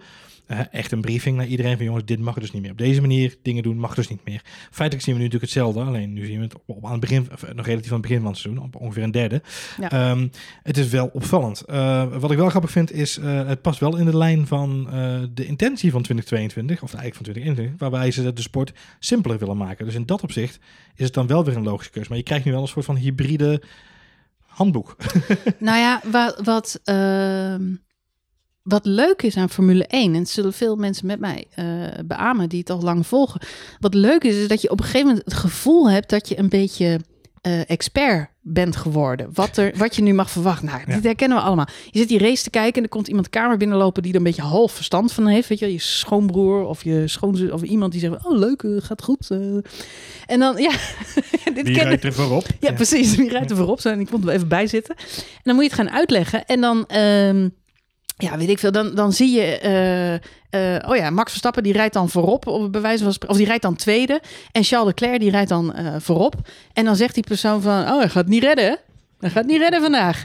Eh, echt een briefing naar iedereen van jongens, dit mag dus niet meer. Op deze manier dingen doen mag dus niet meer. Feitelijk zien we nu natuurlijk hetzelfde, alleen nu zien we het op, aan het begin, eh, nog relatief aan het begin van het seizoen, op ongeveer een derde. Ja. Ehm, het is wel opvallend. Eh, wat ik wel grappig vind is, eh, het past wel in de lijn van eh, de intentie van 2022, of eigenlijk van 2021, waarbij ze de sport simpeler willen maken. Dus in dat opzicht is het dan wel weer een logische keuze. Maar je krijgt nu wel een soort van hybride handboek. Nou ja, wat, wat, ehm, wat leuk is aan Formule 1, en het zullen veel mensen met mij eh, beamen die het al lang volgen. Wat leuk is, is dat je op een gegeven moment het gevoel hebt dat je een beetje eh, expert bent geworden. Wat, er, wat je nu mag verwachten. Nou, Ja. dit herkennen we allemaal. Je zit die race te kijken en er komt iemand de kamer binnenlopen die er een beetje half verstand van heeft. Weet je, je schoonbroer of je schoonzus of iemand die zegt, oh leuk, eh, gaat goed. eh. En dan, ja, dit Wie ken- rijdt er voorop? ja, precies. Die rijdt er voorop. En ik vond er even bij zitten. En dan moet je het gaan uitleggen. En dan, ehm, ja, weet ik veel. Dan, dan zie je, eh, eh, oh ja, Max Verstappen die rijdt dan voorop. Of, bij wijze van, of die rijdt dan tweede. En Charles Leclerc die rijdt dan eh, voorop. En dan zegt die persoon van, oh, hij gaat niet redden. Hij gaat niet redden vandaag.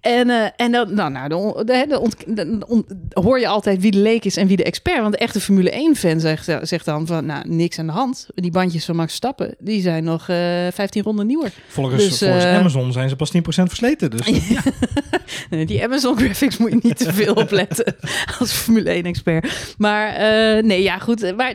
En, eh, en dan, nou, nou, dan, de, de ont- de- on- hoor je altijd wie de leek is en wie de expert. Want de echte Formule 1-fan zegt, zegt dan van, nou, niks aan de hand. Die bandjes van Max Verstappen, die zijn nog eh 15 ronden nieuwer. Volgens, Dus, volgens eh, Amazon zijn ze pas 10% versleten. Dus ja. Nee, die Amazon graphics moet je niet te veel opletten als Formule 1 expert. Maar nee, ja goed. Maar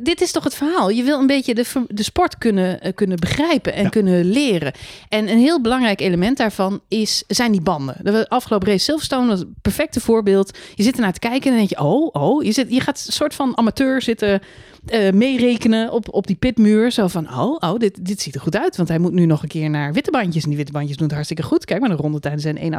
dit is toch het verhaal. Je wil een beetje de, de sport kunnen, kunnen begrijpen en Ja. kunnen leren. En een heel belangrijk element daarvan is, zijn die banden. De afgelopen race Silverstone was het perfecte voorbeeld. Je zit ernaar te kijken en dan denk je, oh, oh. Je, zit, je gaat een soort van amateur zitten eh, meerekenen op, op die pitmuur. Zo van, oh, oh dit, dit ziet er goed uit. Want hij moet nu nog een keer naar witte bandjes. En die witte bandjes doen het hartstikke goed. Kijk maar, de rondetijden zijn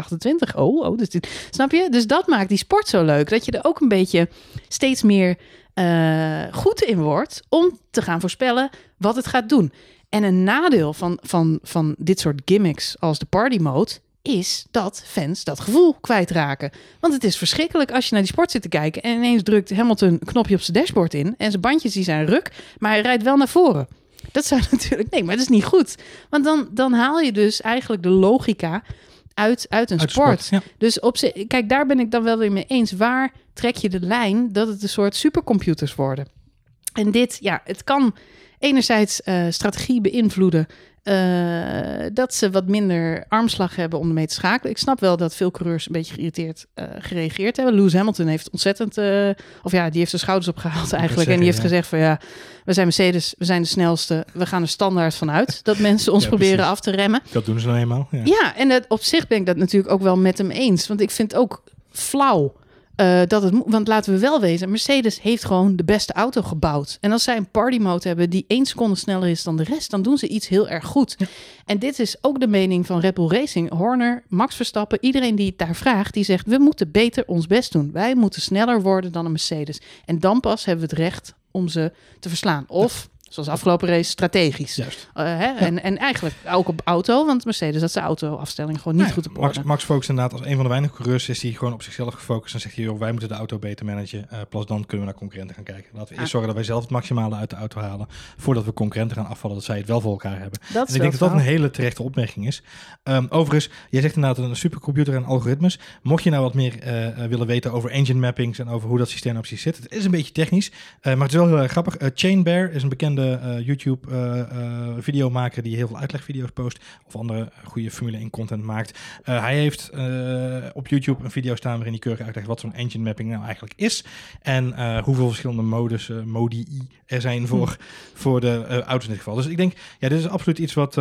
1,28. Oh, oh, dus dit, snap je? Dus dat maakt die sport zo leuk. Dat je er ook een beetje steeds meer eh, goed in wordt om te gaan voorspellen wat het gaat doen. En een nadeel van, van, van dit soort gimmicks als de party mode is dat fans dat gevoel kwijtraken. Want het is verschrikkelijk als je naar die sport zit te kijken en ineens drukt Hamilton een knopje op zijn dashboard in en zijn bandjes die zijn ruk, maar hij rijdt wel naar voren. Dat zou natuurlijk, nee, maar dat is niet goed. Want dan, dan haal je dus eigenlijk de logica uit, uit een Uit sport. sport, ja. Dus op zich, kijk, daar ben ik dan wel weer mee eens. Waar trek je de lijn dat het een soort supercomputers worden? En dit, ja, het kan enerzijds eh, strategie beïnvloeden. eh, dat ze wat minder armslag hebben om ermee te schakelen. Ik snap wel dat veel coureurs een beetje geïrriteerd eh, gereageerd hebben. Lewis Hamilton heeft ontzettend, of ja, die heeft zijn schouders opgehaald eigenlijk. en die heeft ja. gezegd van ja, we zijn Mercedes, we zijn de snelste. We gaan er standaard vanuit dat mensen ons Ja, proberen precies. af te remmen. dat doen ze nou eenmaal. Ja. Ja, en dat, op zich ben ik dat natuurlijk ook wel met hem eens. Want ik vind het ook flauw. Eh, dat het, want laten we wel wezen, Mercedes heeft gewoon de beste auto gebouwd. En als zij een party mode hebben die één seconde sneller is dan de rest, dan doen ze iets heel erg goed. En dit is ook de mening van Red Bull Racing, Horner, Max Verstappen, iedereen die het daar vraagt, die zegt: we moeten beter ons best doen. Wij moeten sneller worden dan een Mercedes. En dan pas hebben we het recht om ze te verslaan. Of, zoals afgelopen race, strategisch. Juist. Eh, hè? En, en eigenlijk ook op auto, want Mercedes had zijn autoafstelling gewoon niet goed op Max, orde. Max focust inderdaad als een van de weinige coureurs is die gewoon op zichzelf gefocust en zegt hij, joh, wij moeten de auto beter managen. eh plus dan kunnen we naar concurrenten gaan kijken. Laten we eerst zorgen dat wij zelf het maximale uit de auto halen voordat we concurrenten gaan afvallen, dat zij het wel voor elkaar hebben. Dat En ik denk dat dat een hele terechte opmerking is. Ehm, overigens, jij zegt inderdaad een supercomputer en algoritmes. Mocht je nou wat meer eh, willen weten over engine mappings en over hoe dat systeem nou precies zit, het is een beetje technisch, maar het is wel heel erg grappig. Chain Bear is een bekende eh, YouTube eh, videomaker die heel veel uitlegvideo's post of andere goede Formule 1 content maakt. Hij heeft op YouTube een video staan waarin hij keurig uitlegt wat zo'n engine mapping nou eigenlijk is en hoeveel verschillende modus, modi er zijn voor, voor de auto's in dit geval. Dus ik denk, ja, dit is absoluut iets wat,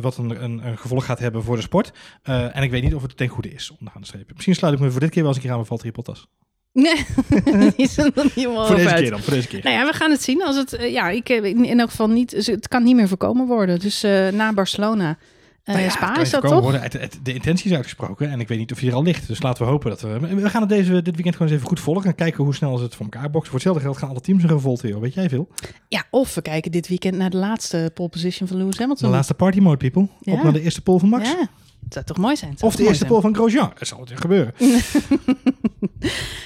wat een, een, een gevolg gaat hebben voor de sport. En ik weet niet of het ten goede is, onderaan de streep. Misschien sluit ik me voor dit keer wel eens een keer aan met Valtteri Bottas. Nee, die is er nog niet helemaal voor deze keer dan, voor deze keer. Nou ja, we gaan het zien. Als het, eh, ja, ik heb in elk geval niet, het kan niet meer voorkomen worden. Dus eh, na Barcelona Eh, Nou ja, Spa is dat toch? Worden. Het, het- de intentie is uitgesproken en ik weet niet of hij er al ligt. Dus laten we hopen dat we... We gaan het deze, dit weekend gewoon eens even goed volgen en kijken hoe snel ze het voor elkaar boksen. Voor hetzelfde geld gaan alle teams een revolte, joh. Weet jij veel? Ja, of we kijken dit weekend naar de laatste pole position van Lewis De Hamilton. laatste party mode, people. Ja. Op naar de eerste pole van Max. Ja, het zou toch mooi zijn? Het Of de eerste pole van Grosjean. Dat zal het gebeuren.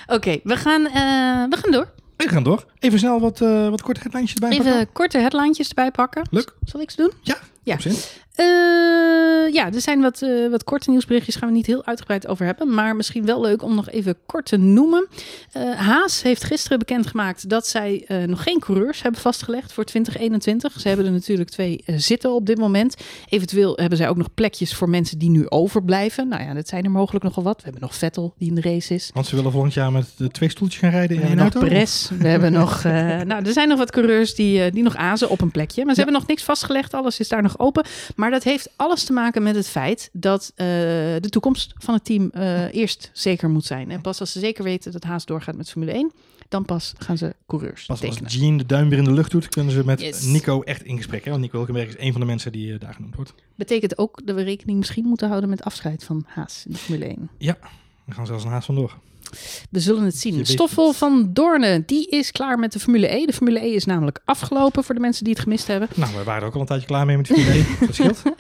Oké, we, gaan, eh, we gaan door. We gaan door. Even snel wat, eh, wat korte headlines erbij Even pakken. korte headlijntjes erbij pakken. Leuk. Zal ik ze doen? Ja, Ja. Eh, ja, er zijn wat, eh, wat korte nieuwsberichtjes, gaan we niet heel uitgebreid over hebben. Maar misschien wel leuk om nog even kort te noemen. Eh, Haas heeft gisteren bekendgemaakt dat zij nog geen coureurs hebben vastgelegd voor 2021. Ze hebben er natuurlijk twee zitten op dit moment. Eventueel hebben zij ook nog plekjes voor mensen die nu overblijven. Nou ja, dat zijn er mogelijk nogal wat. We hebben nog Vettel die in de race is. Want ze willen volgend jaar met de twee stoeltjes gaan rijden We in hebben nog auto. We hebben nog. nou, er zijn nog wat coureurs die, die nog azen op een plekje. Maar ze Ja. hebben nog niks vastgelegd. Alles is daar nog open. Maar dat heeft alles te maken met het feit dat eh, de toekomst van het team eh, eerst zeker moet zijn. En pas als ze zeker weten dat Haas doorgaat met Formule 1, dan pas gaan ze coureurs Pas als. Jean de duim weer in de lucht doet, kunnen ze met Yes. Nico echt in gesprek. Hè? Want Nico Hulkenberg is een van de mensen die eh, daar genoemd wordt. Betekent ook dat we rekening misschien moeten houden met afscheid van Haas in de Formule 1. We gaan zelfs een haast vandoor. We zullen het zien. Stoffel van Doornen, die is klaar met de Formule E. De Formule E is namelijk afgelopen voor de mensen die het gemist hebben. Nou, we waren ook al een tijdje klaar mee met de Formule 1. Dat scheelt.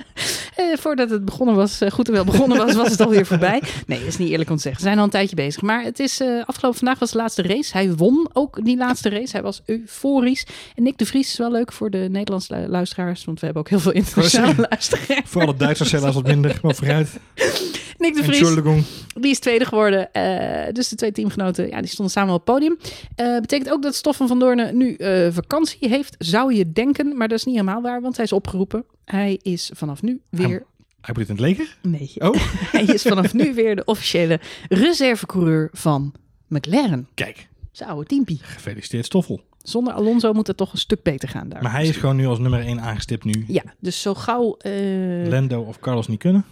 Eh, voordat het begonnen was, eh, goed en wel begonnen was, was het alweer voorbij. Nee, dat is niet eerlijk om te zeggen. We zijn al een tijdje bezig. Maar het is eh, afgelopen vandaag was de laatste race. Hij won ook die laatste race. Hij was euforisch. En Nick de Vries is wel leuk voor de Nederlandse lu- luisteraars, want we hebben ook heel veel internationale luisteraars. Voor alle Duitsers helaas wat minder, maar vooruit. Nick de Vries, Entschuldigung. die is tweede geworden. Eh, dus de twee teamgenoten, ja, die stonden samen op het podium. Eh betekent ook dat Stoffen van Doornen nu eh, vakantie heeft, zou je denken. Maar dat is niet helemaal waar, want hij is opgeroepen. Hij is vanaf nu weer Hij moet in het leger? Nee. Oh. Hij is vanaf nu weer de officiële reservecoureur van McLaren. Kijk, Zijn oude teampie. gefeliciteerd Stoffel. Zonder Alonso moet het toch een stuk beter gaan daar. Maar hij is gewoon nu als nummer 1 aangestipt nu. Ja, dus zo gauw... eh, Lando of Carlos niet kunnen.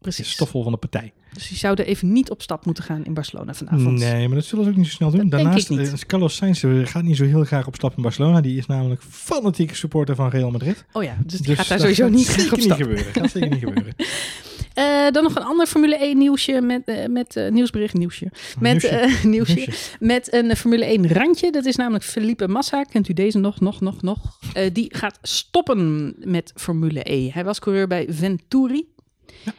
Precies. Stoffel van de partij. Dus die zouden even niet op stap moeten gaan in Barcelona vanavond. Nee, maar dat zullen ze ook niet zo snel doen. Dat Daarnaast, eh, Carlos Sainz eh, gaat niet zo heel graag op stap in Barcelona. Die is namelijk fanatieke supporter van Real Madrid. Oh ja, dus die Dus gaat daar sowieso niet graag zeker op stap. niet gebeuren. Gaat zeker niet gebeuren. Eh, dan nog een ander Formule 1 nieuwsje met, met nieuwsbericht nieuwsje. Met, Nieuwsje. nieuwsje. Nieuwsje. Met een Formule 1 randje. Dat is namelijk Felipe Massa. Kent u deze nog, nog, nog, nog? Die gaat stoppen met Formule E. Hij was coureur bij Venturi.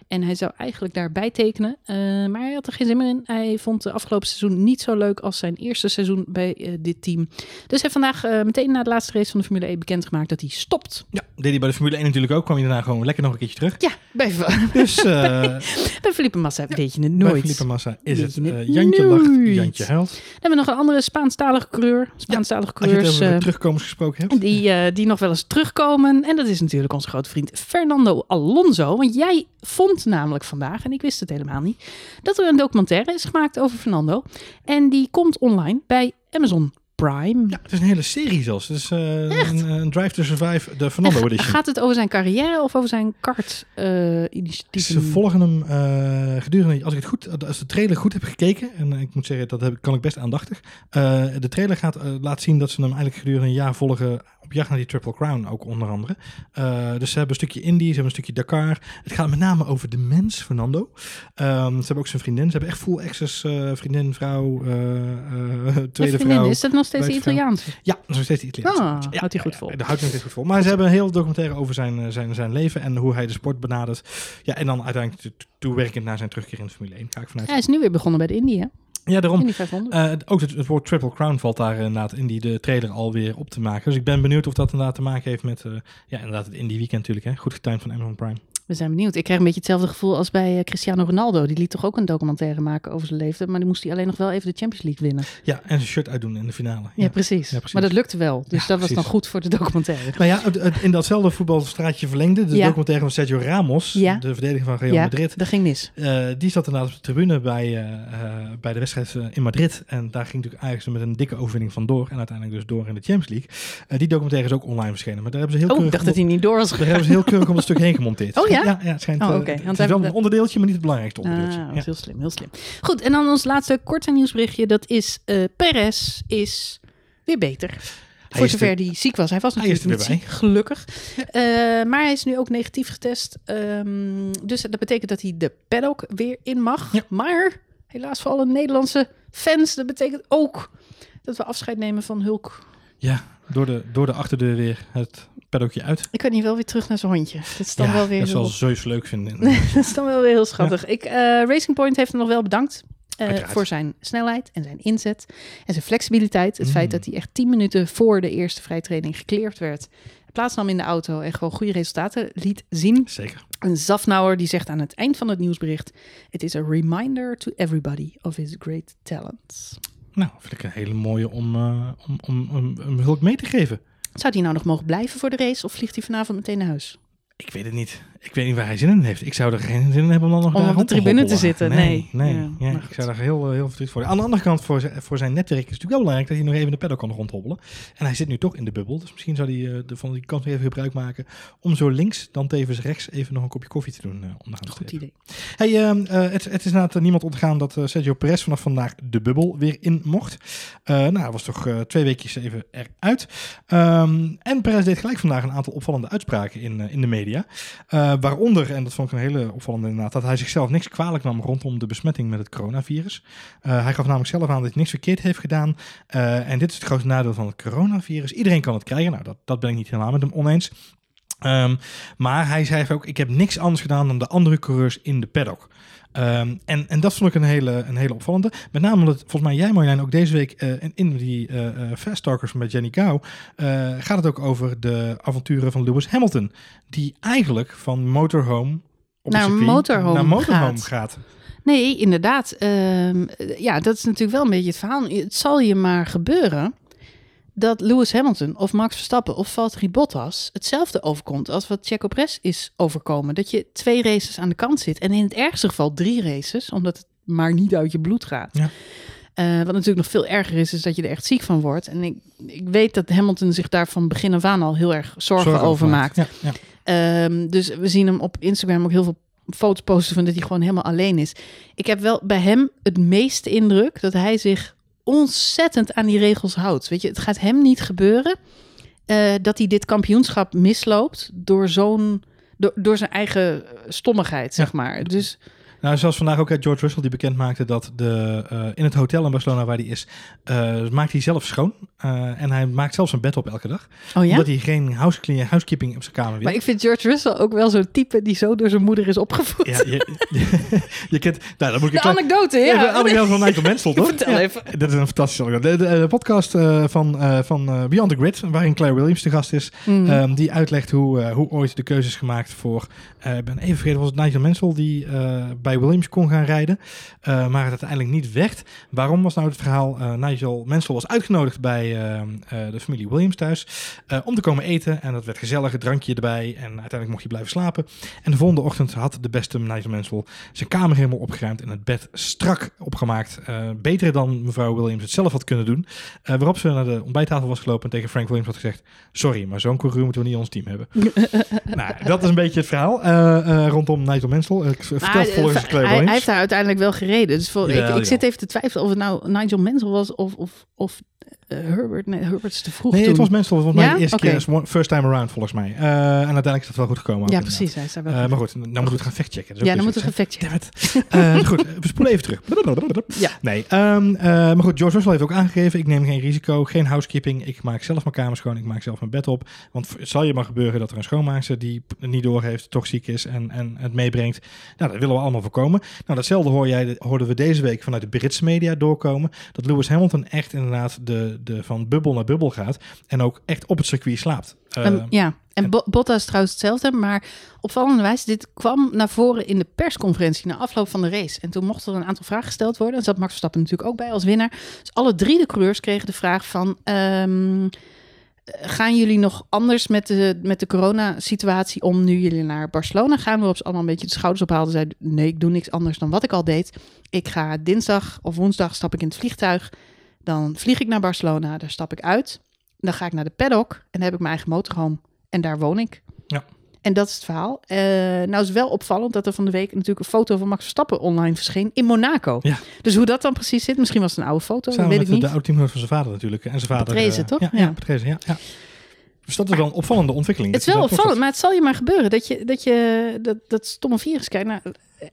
En hij zou eigenlijk daarbij tekenen. eh, maar hij had er geen zin meer in. Hij vond het afgelopen seizoen niet zo leuk als zijn eerste seizoen bij eh, dit team. Dus hij heeft vandaag eh, meteen na de laatste race van de Formule E bekendgemaakt dat hij stopt. Ja, deed hij bij de Formule 1 natuurlijk ook. Kwam hij daarna gewoon lekker nog een keertje terug. Ja, bij, Dus bij Felipe Massa weet je het bij nooit. Felipe Massa is Weet het je het Jantje lacht. Jantje huilt. Dan hebben we nog een andere Spaanstalige coureur. Spaanstalige Als je het coureurs. de terugkomers gesproken hebt. Die, die nog wel eens terugkomen. En dat is natuurlijk onze grote vriend Fernando Alonso. Want jij vond namelijk vandaag, en ik wist het helemaal niet, dat er een documentaire is gemaakt over Fernando. En die komt online bij Amazon Prime. Ja, het is een hele serie zelfs. Het is eh, een, een Drive to Survive, de Fernando ga- edition. gaat het over zijn carrière of over zijn kart eh initiatief? Ze volgen hem eh, gedurende, als ik het goed, als de trailer goed heb gekeken, en ik moet zeggen, dat heb, kan ik best aandachtig. eh, de trailer gaat, laat zien dat ze hem eigenlijk gedurende een jaar volgen op jacht naar die Triple Crown ook onder andere. Eh, dus ze hebben een stukje Indy, ze hebben een stukje Dakar. Het gaat met name over de mens, Fernando. Ehm, ze hebben ook zijn vriendin, ze hebben echt full access eh, vriendin, vrouw, De tweede vriendin, vrouw. Is dat nog steeds de. Italiaanse? Ja, dat is nog steeds de Italiaanse. Ah, ja, houdt hij goed vol. Ja, dat houdt hij nog steeds goed vol. Maar ze hebben een heel documentaire over zijn, eh, zijn, zijn leven en hoe hij de sport benadert. Ja, en dan uiteindelijk to- toewerkend naar zijn terugkeer in de Formule 1. Ga ik vanuit. Hij is nu weer begonnen bij de Indy, hè? Ja, daarom. Indy 500. Eh, ook het, het woord Triple Crown valt daar inderdaad in die de trailer alweer op te maken. Dus ik ben benieuwd of dat inderdaad te maken heeft met eh, ja, inderdaad het Indie Weekend natuurlijk. Hè. Goed getimed van Amazon Prime. We zijn benieuwd. Ik krijg een beetje hetzelfde gevoel als bij eh, Cristiano Ronaldo. Die liet toch ook een documentaire maken over zijn leven. Maar die moest hij alleen nog wel even de Champions League winnen. Ja, en zijn shirt uitdoen in de finale. Ja, precies. Ja, precies. Maar dat lukte wel. Dus Ja, dat was dan goed voor de documentaire. Nou ja, het- het- in datzelfde voetbalstraatje verlengde, de documentaire van Sergio Ramos, de verdediger van Real ja, Madrid. dat ging mis. Eh, die zat inderdaad op de tribune bij, eh, bij de wedstrijd in Madrid. En daar ging natuurlijk Ajax met een dikke overwinning vandoor. En uiteindelijk dus door in de Champions League. Die documentaire is ook online verschenen. Maar daar hebben ze heel Oh, keurig dacht dat hij niet door was Daar hebben ze heel keurig om een stuk heen gemonteerd. Oh ja? Ja, ja het schijnt. Oh, eh. Het is hij- wel een onderdeeltje, maar niet het belangrijkste onderdeeltje. Ah, dat is heel slim, heel slim. Goed, en dan ons laatste korte nieuwsberichtje. Dat is eh Perez is weer beter. Voor is zover er- die ziek was. Hij was Hij natuurlijk niet ziek, gelukkig. Eh, maar hij is nu ook negatief getest. Ehm, dus dat betekent dat hij de paddock weer in mag. Ja. Maar helaas voor alle Nederlandse fans, dat betekent ook dat we afscheid nemen van Hulk. Ja, door de, door de achterdeur weer het paddockje uit. Ik kan niet wel weer terug naar zijn hondje. Dat is dan ja, wel weer dat heel, zal Zeus leuk vinden. dat is dan wel weer heel schattig. Ik, eh, Racing Point heeft hem nog wel bedankt. eh, voor zijn snelheid en zijn inzet en zijn flexibiliteit. Het Mm. feit dat hij echt 10 minuten voor de eerste vrijtraining gekleerd werd. Plaatsnam in de auto en gewoon goede resultaten liet zien. Zeker. Een Zafnauer die zegt aan het eind van het nieuwsbericht: It is a reminder to everybody of his great talents. Nou, vind ik een hele mooie om, eh, om, om, om, om hulp mee te geven. Zou hij nou nog mogen blijven voor de race of vliegt hij vanavond meteen naar huis? Ik weet het niet. Ik weet niet waar hij zin in heeft. Ik zou er geen zin in hebben om dan nog Om daar op de te tribune te zitten, Nee, nee. nee. Ja, ik zou daar heel, eh, heel verdrietig voor. Aan de andere kant, voor zijn, voor zijn netwerk is het natuurlijk wel belangrijk dat hij nog even de paddock kan rondhobbelen. En hij zit nu toch in de bubbel. Dus misschien zou hij eh, de, van die kans weer even gebruik maken om zo links dan tevens rechts even nog een kopje koffie te doen. eh onder de Goed idee. Hey, ehm, eh, het, het is inderdaad niemand ontgaan dat Sergio Perez vanaf vandaag de bubbel weer in mocht. Nou, hij was toch twee weekjes even eruit. Ehm, en Perez deed gelijk vandaag een aantal opvallende uitspraken in, in de media. Waaronder, en dat vond ik een hele opvallende inderdaad, dat hij zichzelf niks kwalijk nam rondom de besmetting met het coronavirus. Eh, hij gaf namelijk zelf aan dat hij niks verkeerd heeft gedaan. Eh, en dit is het grootste nadeel van het coronavirus. Iedereen kan het krijgen. Nou, dat, dat ben ik niet helemaal met hem oneens. Ehm, maar hij zei ook, ik heb niks anders gedaan dan de andere coureurs in de paddock. Ehm, en, en dat vond ik een hele, een hele opvallende. Met name omdat, volgens mij jij Marjolein, ook deze week eh, in, die eh eh, Fast Talkers met Jenny Gao, eh, gaat het ook over de avonturen van Lewis Hamilton. Die eigenlijk van motorhome op Naar circuit motorhome naar motorhome gaat. gaat. Nee, inderdaad. Ehm, ja, dat is natuurlijk wel een beetje het verhaal. Het zal je maar gebeuren dat Lewis Hamilton of Max Verstappen of Valtteri Bottas hetzelfde overkomt als wat Checo Perez is overkomen. Dat je twee races aan de kant zit en in het ergste geval drie races, omdat het maar niet uit je bloed gaat. Ja. Eh, wat natuurlijk nog veel erger is, is dat je er echt ziek van wordt. En ik, ik weet dat Hamilton zich daar van begin af aan al heel erg zorgen, Zorgen over maakt. Ja, ja. Ehm, dus we zien hem op Instagram ook heel veel foto's posten van dat hij gewoon helemaal alleen is. Ik heb wel bij hem het meeste indruk dat hij zich ontzettend aan die regels houdt. Weet je, het gaat hem niet gebeuren eh, dat hij dit kampioenschap misloopt door zo'n door, door zijn eigen eh, stommigheid, zeg maar. Dus Nou, zoals vandaag ook uit George Russell die bekend maakte dat de, eh, in het hotel in Barcelona waar hij is, eh, maakt hij zelf schoon. Eh, en hij maakt zelf zijn bed op elke dag. oh ja. Omdat hij geen house housekeeping op zijn kamer wil. Maar ik vind George Russell ook wel zo'n type die zo door zijn moeder is opgevoed. Ja, je, je, kent... Nou, dan moet ik de anekdote, Ja, ja. de anekdote van Nigel Mansell, toch? Vertel Ja. even. Dit is een fantastische anekdote. De, de, de podcast van, van Beyond the Grid, waarin Claire Williams de gast is, Mm. ehm, die uitlegt hoe, hoe ooit de keuze is gemaakt voor... ik ben even vergeten, was het Nigel Mansell die eh, bij Williams kon gaan rijden, eh, maar het uiteindelijk niet werd. Waarom was nou het verhaal? Eh, Nigel Mansell was uitgenodigd bij eh, de familie Williams thuis om te komen eten. En dat werd gezellig, een drankje erbij. En uiteindelijk mocht hij blijven slapen. En de volgende ochtend had de beste Nigel Mansell zijn kamer helemaal opgeruimd en het bed strak opgemaakt. Beter dan mevrouw Williams het zelf had kunnen doen. Waarop ze naar de ontbijttafel was gelopen en tegen Frank Williams had gezegd: Sorry, maar zo'n coureur moeten we niet in ons team hebben. nou, dat is een beetje het verhaal rondom Nigel Mansell. Ik vertel volgens hij, heeft daar uiteindelijk wel gereden. Dus voor, ik, ik zit even te twijfelen of het nou Nigel Mansell was of, of, of Herbert. Nee, Herbert is te vroeg Nee, toen. het was Mansell volgens mij Ja? de eerste keer, first time around volgens mij. Eh, en uiteindelijk is het wel goed gekomen. Ja, precies. Hij is wel Eh, maar goed, nou moeten we het gaan factchecken. Ja, dan weer moeten we. Damn it. Eh, goed, we spoelen even terug. Ja. Nee, ehm, eh, maar goed, George Russell heeft ook aangegeven, ik neem geen risico, geen housekeeping. Ik maak zelf mijn kamer schoon, ik maak zelf mijn bed op. Want het zal je maar gebeuren dat er een schoonmaakster die het niet doorheeft, toch ziek is en, en het meebrengt. Nou, dat willen we allemaal voorkomen. Nou, datzelfde hoor jij, hoorden we deze week vanuit de Britse media doorkomen. Dat Lewis Hamilton echt inderdaad de, de, van bubbel naar bubbel gaat en ook echt op het circuit slaapt. Eh, Ehm, ja, en Bo- Bottas trouwens hetzelfde. Maar opvallende wijze, dit kwam naar voren in de persconferentie na afloop van de race. En toen mochten er een aantal vragen gesteld worden. En zat Max Verstappen natuurlijk ook bij als winnaar. Dus alle drie de coureurs kregen de vraag van... ehm, gaan jullie nog anders met de, met de coronasituatie om nu jullie naar Barcelona gaan? Waarop ze allemaal een beetje de schouders ophaalden. Zeiden, nee, ik doe niks anders dan wat ik al deed. Ik ga dinsdag of woensdag stap ik in het vliegtuig. Dan vlieg ik naar Barcelona, daar stap ik uit. Dan ga ik naar de paddock en dan heb ik mijn eigen motorhome. En daar woon ik. Ja. En dat is het verhaal. Uh, nou is wel opvallend dat er van de week natuurlijk een foto van Max Verstappen online verscheen in Monaco. Ja. Dus hoe dat dan precies zit, misschien was het een oude foto, Samen weet ik niet. de oude teamgenoot van zijn vader natuurlijk. En zijn vader. Patrese, eh, toch? Ja, ja. Ja. Patrese, ja, ja. Dus dat is wel een opvallende ontwikkeling. Het is Dat wel dat opvallend, maar het zal je maar gebeuren dat je dat, je, dat, dat stomme virus kijkt naar,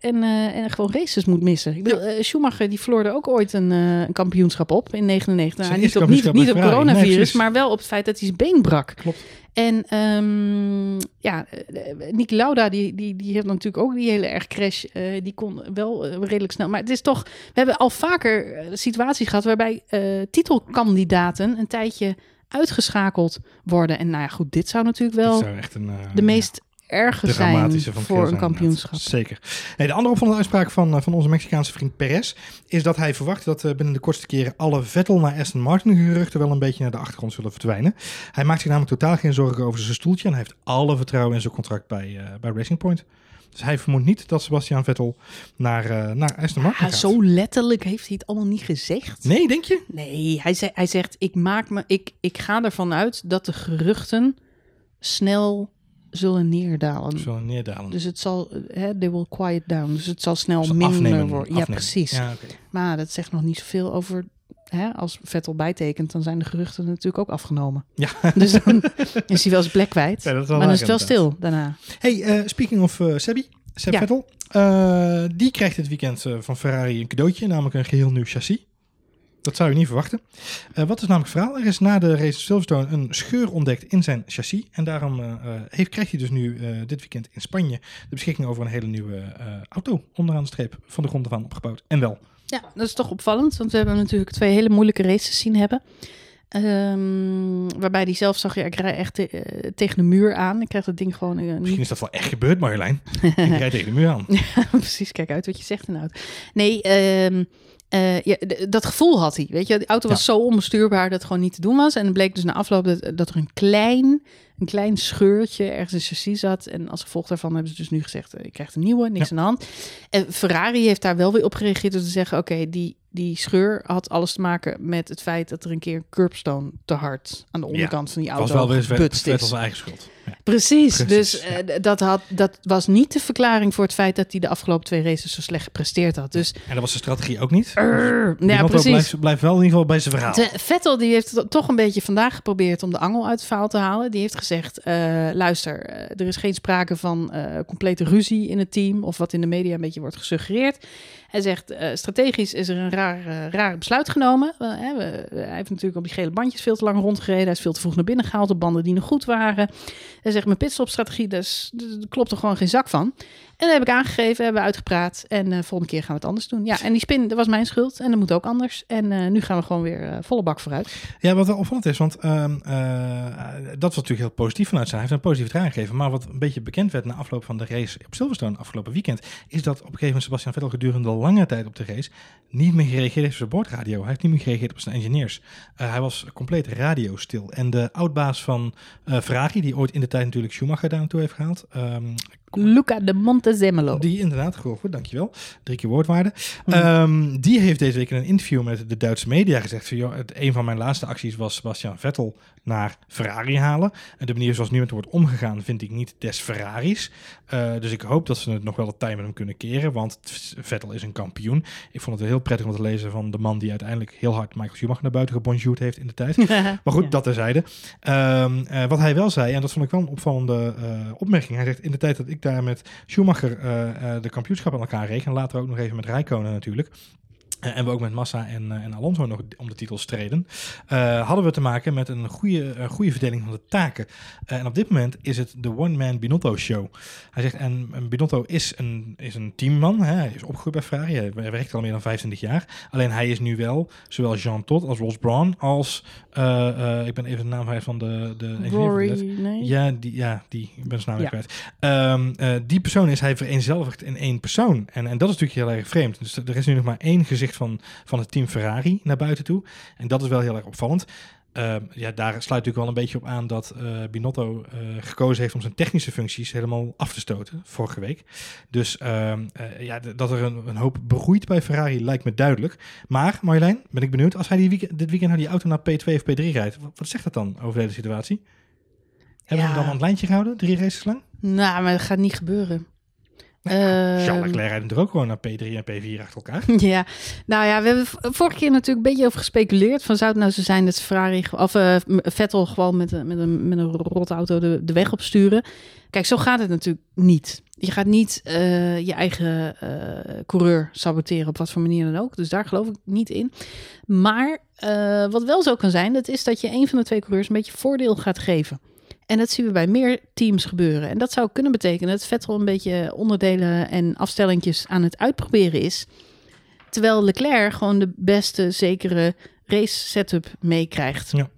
en, eh, en gewoon races moet missen. Ik bedoel, eh, Schumacher die verloor er ook ooit een, eh, een kampioenschap op in 99. Zijn Nou, niet op, niet, niet op. Nee, coronavirus, maar wel op het feit dat hij zijn been brak. Klopt. En ehm, ja, Niki Lauda, die, die, die heeft natuurlijk ook die hele erg crash. die kon wel redelijk snel. Maar het is toch, we hebben al vaker situaties gehad waarbij titelkandidaten een tijdje uitgeschakeld worden. En nou ja, goed, dit zou natuurlijk wel zou echt een, de meest erge de zijn voor een kampioenschap. inderdaad. Zeker. Nee, de andere opvallende uitspraak van, eh, van onze Mexicaanse vriend Perez is dat hij verwacht dat eh, binnen de kortste keren alle Vettel naar Aston Martin geruchten wel een beetje naar de achtergrond zullen verdwijnen. Hij maakt zich namelijk totaal geen zorgen over zijn stoeltje en hij heeft alle vertrouwen in zijn contract bij, eh, bij Racing Point. Dus hij vermoedt niet dat Sebastian Vettel naar, eh, naar Aston Martin Ja, gaat. zo letterlijk heeft hij het allemaal niet gezegd. Nee, denk je? Nee, hij, zei, hij zegt: ik, maak me, ik, ik ga ervan uit dat de geruchten snel zullen neerdalen. Neerdalen. Dus het zal, hè, they will quiet down. Dus het zal snel minder afnemen, worden. Ja, precies. Ja. Maar dat zegt nog niet zoveel over. Hè, als Vettel bijtekent, dan zijn de geruchten natuurlijk ook afgenomen. Ja. Dus dan is hij wel zijn plek kwijt. Ja, maar dan is het wel stil daarna. Hey, eh, speaking of eh Sebi, Seb Ja. Vettel. eh, die krijgt dit weekend van Ferrari een cadeautje, namelijk een geheel nieuw chassis. Dat zou je niet verwachten. Eh, wat is namelijk het verhaal? Er is na de race Silverstone een scheur ontdekt in zijn chassis. En daarom eh, eh, heeft, krijgt hij dus nu dit weekend in Spanje de beschikking over een hele nieuwe auto. Onderaan de streep van de grond ervan opgebouwd. En wel. Ja, dat is toch opvallend, want we hebben natuurlijk twee hele moeilijke races zien hebben. Ehm, waarbij die zelf zag, ja, ik rij echt te- tegen de muur aan. Ik krijg dat ding gewoon Misschien is dat wel echt gebeurd, Marjolein. Je rijdt tegen de muur aan. Precies, kijk uit wat je zegt inhoud. Nee, ehm, eh, ja, dat gevoel had hij. Weet je, de auto was Ja. zo onbestuurbaar dat het gewoon niet te doen was. En het bleek dus na afloop dat, dat er een klein, een klein scheurtje ergens in chassis zat. En als gevolg daarvan hebben ze dus nu gezegd, eh, je krijgt een nieuwe, niks aan de hand. En Ferrari heeft daar wel weer op gereageerd door te zeggen, oké, die, die scheur had alles te maken met het feit dat er een keer een curbstone te hard aan de onderkant van die auto was wel weer is. zijn eigen schuld. Precies, Precies, dus eh, dat, had, dat was niet de verklaring voor het feit dat hij de afgelopen twee races zo slecht gepresteerd had. Dus En dat was de strategie ook niet. Die ja, precies. Blijft, blijft wel in ieder geval bij zijn verhaal. De, Vettel die heeft toch een beetje vandaag geprobeerd om de angel uit het verhaal te halen. Die heeft gezegd, eh, luister, eh, er is geen sprake van complete ruzie in het team... of wat in de media een beetje wordt gesuggereerd. Hij zegt, eh, strategisch is er een raar, eh, raar besluit genomen. Eh, hè, we- hij heeft natuurlijk op die gele bandjes veel te lang rondgereden. Hij is veel te vroeg naar binnen gehaald op banden die nog goed waren. Hij zegt, mijn pitstopstrategie, daar klopt er gewoon geen zak van. En dat heb ik aangegeven, hebben we uitgepraat. En eh volgende keer gaan we het anders doen. Ja, en die spin, dat was mijn schuld. En dat moet ook anders. En eh, nu gaan we gewoon weer eh, volle bak vooruit. Ja, wat wel opvallend is, want ehm, eh, dat was natuurlijk heel positief vanuit zijn. Hij heeft een positieve draai gegeven. Maar wat een beetje bekend werd na afloop van de race op Silverstone afgelopen weekend, is dat op een gegeven moment Sebastian Vettel gedurende lange tijd op de race niet meer gereageerd heeft op zijn boordradio. Hij heeft niet meer gereageerd op zijn engineers. Hij was compleet radiostil. En de oudbaas van Ferrari, die ooit in de tijd natuurlijk Schumacher daar naartoe heeft gehaald, ehm, Luca de Montezemolo. die inderdaad, gehoord, dankjewel. Drie keer woordwaarde. Mhm. Ehm, die heeft deze week in een interview met de Duitse media gezegd: van, joh, het, een van mijn laatste acties was Sebastian Vettel naar Ferrari halen. En de manier zoals nu met wordt omgegaan, vind ik niet des Ferraris. Eh, dus ik hoop dat ze het nog wel het tijd met hem kunnen keren, want Vettel is een kampioen. Ik vond het heel prettig om te lezen van de man die uiteindelijk heel hard Michael Schumacher naar buiten gebonjourd heeft in de tijd. Maar goed, Ja. dat terzijde. Eh, wat hij wel zei, en dat vond ik wel een opvallende eh, opmerking. Hij zegt, in de tijd dat ik daar met Schumacher de kampioenschap aan elkaar reeg... en later ook nog even met Rijkonen natuurlijk... eh, en we ook met Massa en, eh, en Alonso nog om de titels streden. eh, hadden we te maken met een goede, goede verdeling van de taken. En op dit moment is het de one-man Binotto show. Hij zegt, en, en Binotto is een, is een teamman. Hè? Hij is opgegroeid bij Ferrari. Hij werkt al meer dan 25 jaar. Alleen hij is nu wel zowel Jean Todt als Ross Brawn als... ik ben even de naam kwijt van de, de van nee? Ja, die, ja, die. Ik ben zijn naam Ja. kwijt. Ehm, eh, die persoon is hij vereenzelvigd in één persoon. En, en dat is natuurlijk heel erg vreemd. Dus er is nu nog maar één gezicht van, van het team Ferrari naar buiten toe. En dat is wel heel erg opvallend. Ehm, ja, daar sluit natuurlijk wel een beetje op aan dat eh, Binotto eh, gekozen heeft om zijn technische functies helemaal af te stoten vorige week. Dus ehm, eh, ja, dat er een, een hoop begroeit bij Ferrari lijkt me duidelijk. Maar Marjolein, ben ik benieuwd, als hij die weekend, dit weekend naar die auto naar P2 of P3 rijdt, wat, wat zegt dat dan over de hele situatie? Hebben we hem dan aan het lijntje gehouden, drie races lang? Nou, maar dat gaat niet gebeuren. Charles Ehm, Leclerc rijdt natuurlijk ook gewoon naar P3 en P4 achter elkaar. Ja, nou ja, we hebben vorige keer natuurlijk een beetje over gespeculeerd. Van zou het nou zo zijn dat Ferrari of eh, Vettel gewoon met, een- met een, met een rotauto de, de weg opsturen? Kijk, zo gaat het natuurlijk niet. Je gaat niet eh, je eigen eh, coureur saboteren op wat voor manier dan ook. Dus daar geloof ik niet in. Maar eh, wat wel zo kan zijn, dat is dat je een van de twee coureurs een beetje voordeel gaat geven. En dat zien we bij meer teams gebeuren. En dat zou kunnen betekenen dat Vettel een beetje onderdelen en afstellingjes aan het uitproberen is. Terwijl Leclerc gewoon de beste, zekere race setup meekrijgt. Ja.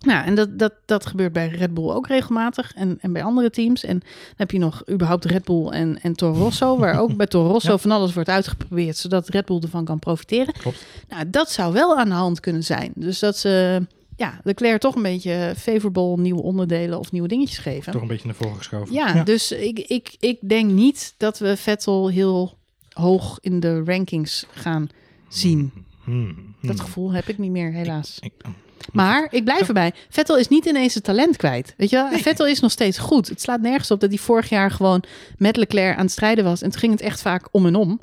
Nou, en dat, dat, dat gebeurt bij Red Bull ook regelmatig en, en bij andere teams. En dan heb je nog überhaupt Red Bull en, en Toro Rosso, waar ook bij Toro Rosso Ja. van alles wordt uitgeprobeerd, zodat Red Bull ervan kan profiteren. Klopt. Nou, dat zou wel aan de hand kunnen zijn. Dus dat ze ja, Leclerc toch een beetje favorable nieuwe onderdelen of nieuwe dingetjes geven. Toch een beetje naar voren geschoven. Ja, dus ik, ik, ik denk niet dat we Vettel heel hoog in de rankings gaan zien. Hmm, Dat hmm. gevoel heb ik niet meer, helaas. Ik- oh. Maar ik blijf erbij. Vettel is niet ineens het talent kwijt. Weet je wel? Vettel is nog steeds goed. Het slaat nergens op dat hij vorig jaar gewoon met Leclerc aan het strijden was. En toen ging het echt vaak om en om.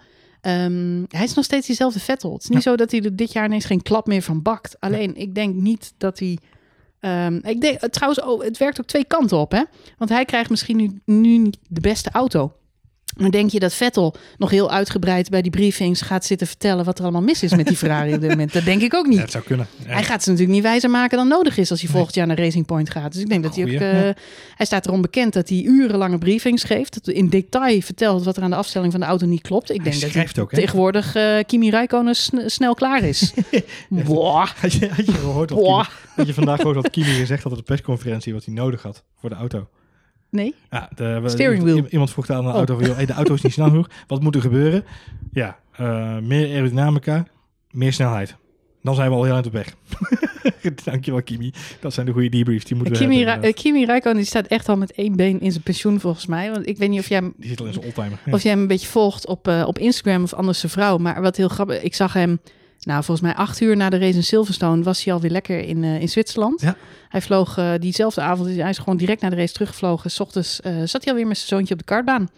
Ehm, hij is nog steeds diezelfde Vettel. Het is niet zo dat hij er dit jaar ineens geen klap meer van bakt. Alleen, ik denk niet dat hij... ehm, ik denk, trouwens, oh, het werkt ook twee kanten op. Hè? Want hij krijgt misschien nu, nu niet de beste auto. Maar denk je dat Vettel nog heel uitgebreid bij die briefings gaat zitten vertellen wat er allemaal mis is met die Ferrari op dit moment? Dat denk ik ook niet. Ja, het zou kunnen. Ja. Hij gaat ze natuurlijk niet wijzer maken dan nodig is als hij volgend jaar naar Racing Point gaat. Dus ik denk dat hij ook. Eh, ja. Hij staat erom bekend dat hij urenlange briefings geeft. Dat hij in detail vertelt wat er aan de afstelling van de auto niet klopt. Ik denk dat hij ook, tegenwoordig eh, Kimi Räikkönen sn- snel klaar is. Boah. Had je, had je gehoord. Kimi, had je vandaag gehoord wat Kimi gezegd had op de persconferentie wat hij nodig had voor de auto? Nee? Ja, de, we- Steering iemand, wheel. iemand vroeg aan de Oh. auto, van, hey, de auto is niet snel genoeg. Wat moet er gebeuren? Ja, eh, meer aerodynamica, meer snelheid. Dan zijn we al heel eind op weg. Dankjewel Kimi. Dat zijn de goede debriefs. Die moeten we Kimi, hebben, eh, Kimi staat echt al met één been in zijn pensioen volgens mij. Want ik weet niet of jij hem Die zit al in zijn oldtimer. Ja. Of jij hem een beetje volgt op, eh, op Instagram of anders zijn vrouw. Maar wat heel grappig, ik zag hem, nou volgens mij acht uur na de race in Silverstone was hij alweer lekker in, eh, in Zwitserland. Ja. Hij vloog eh, diezelfde avond, hij is gewoon direct na de race teruggevlogen. S ochtends eh, zat hij alweer met zijn zoontje op de kartbaan.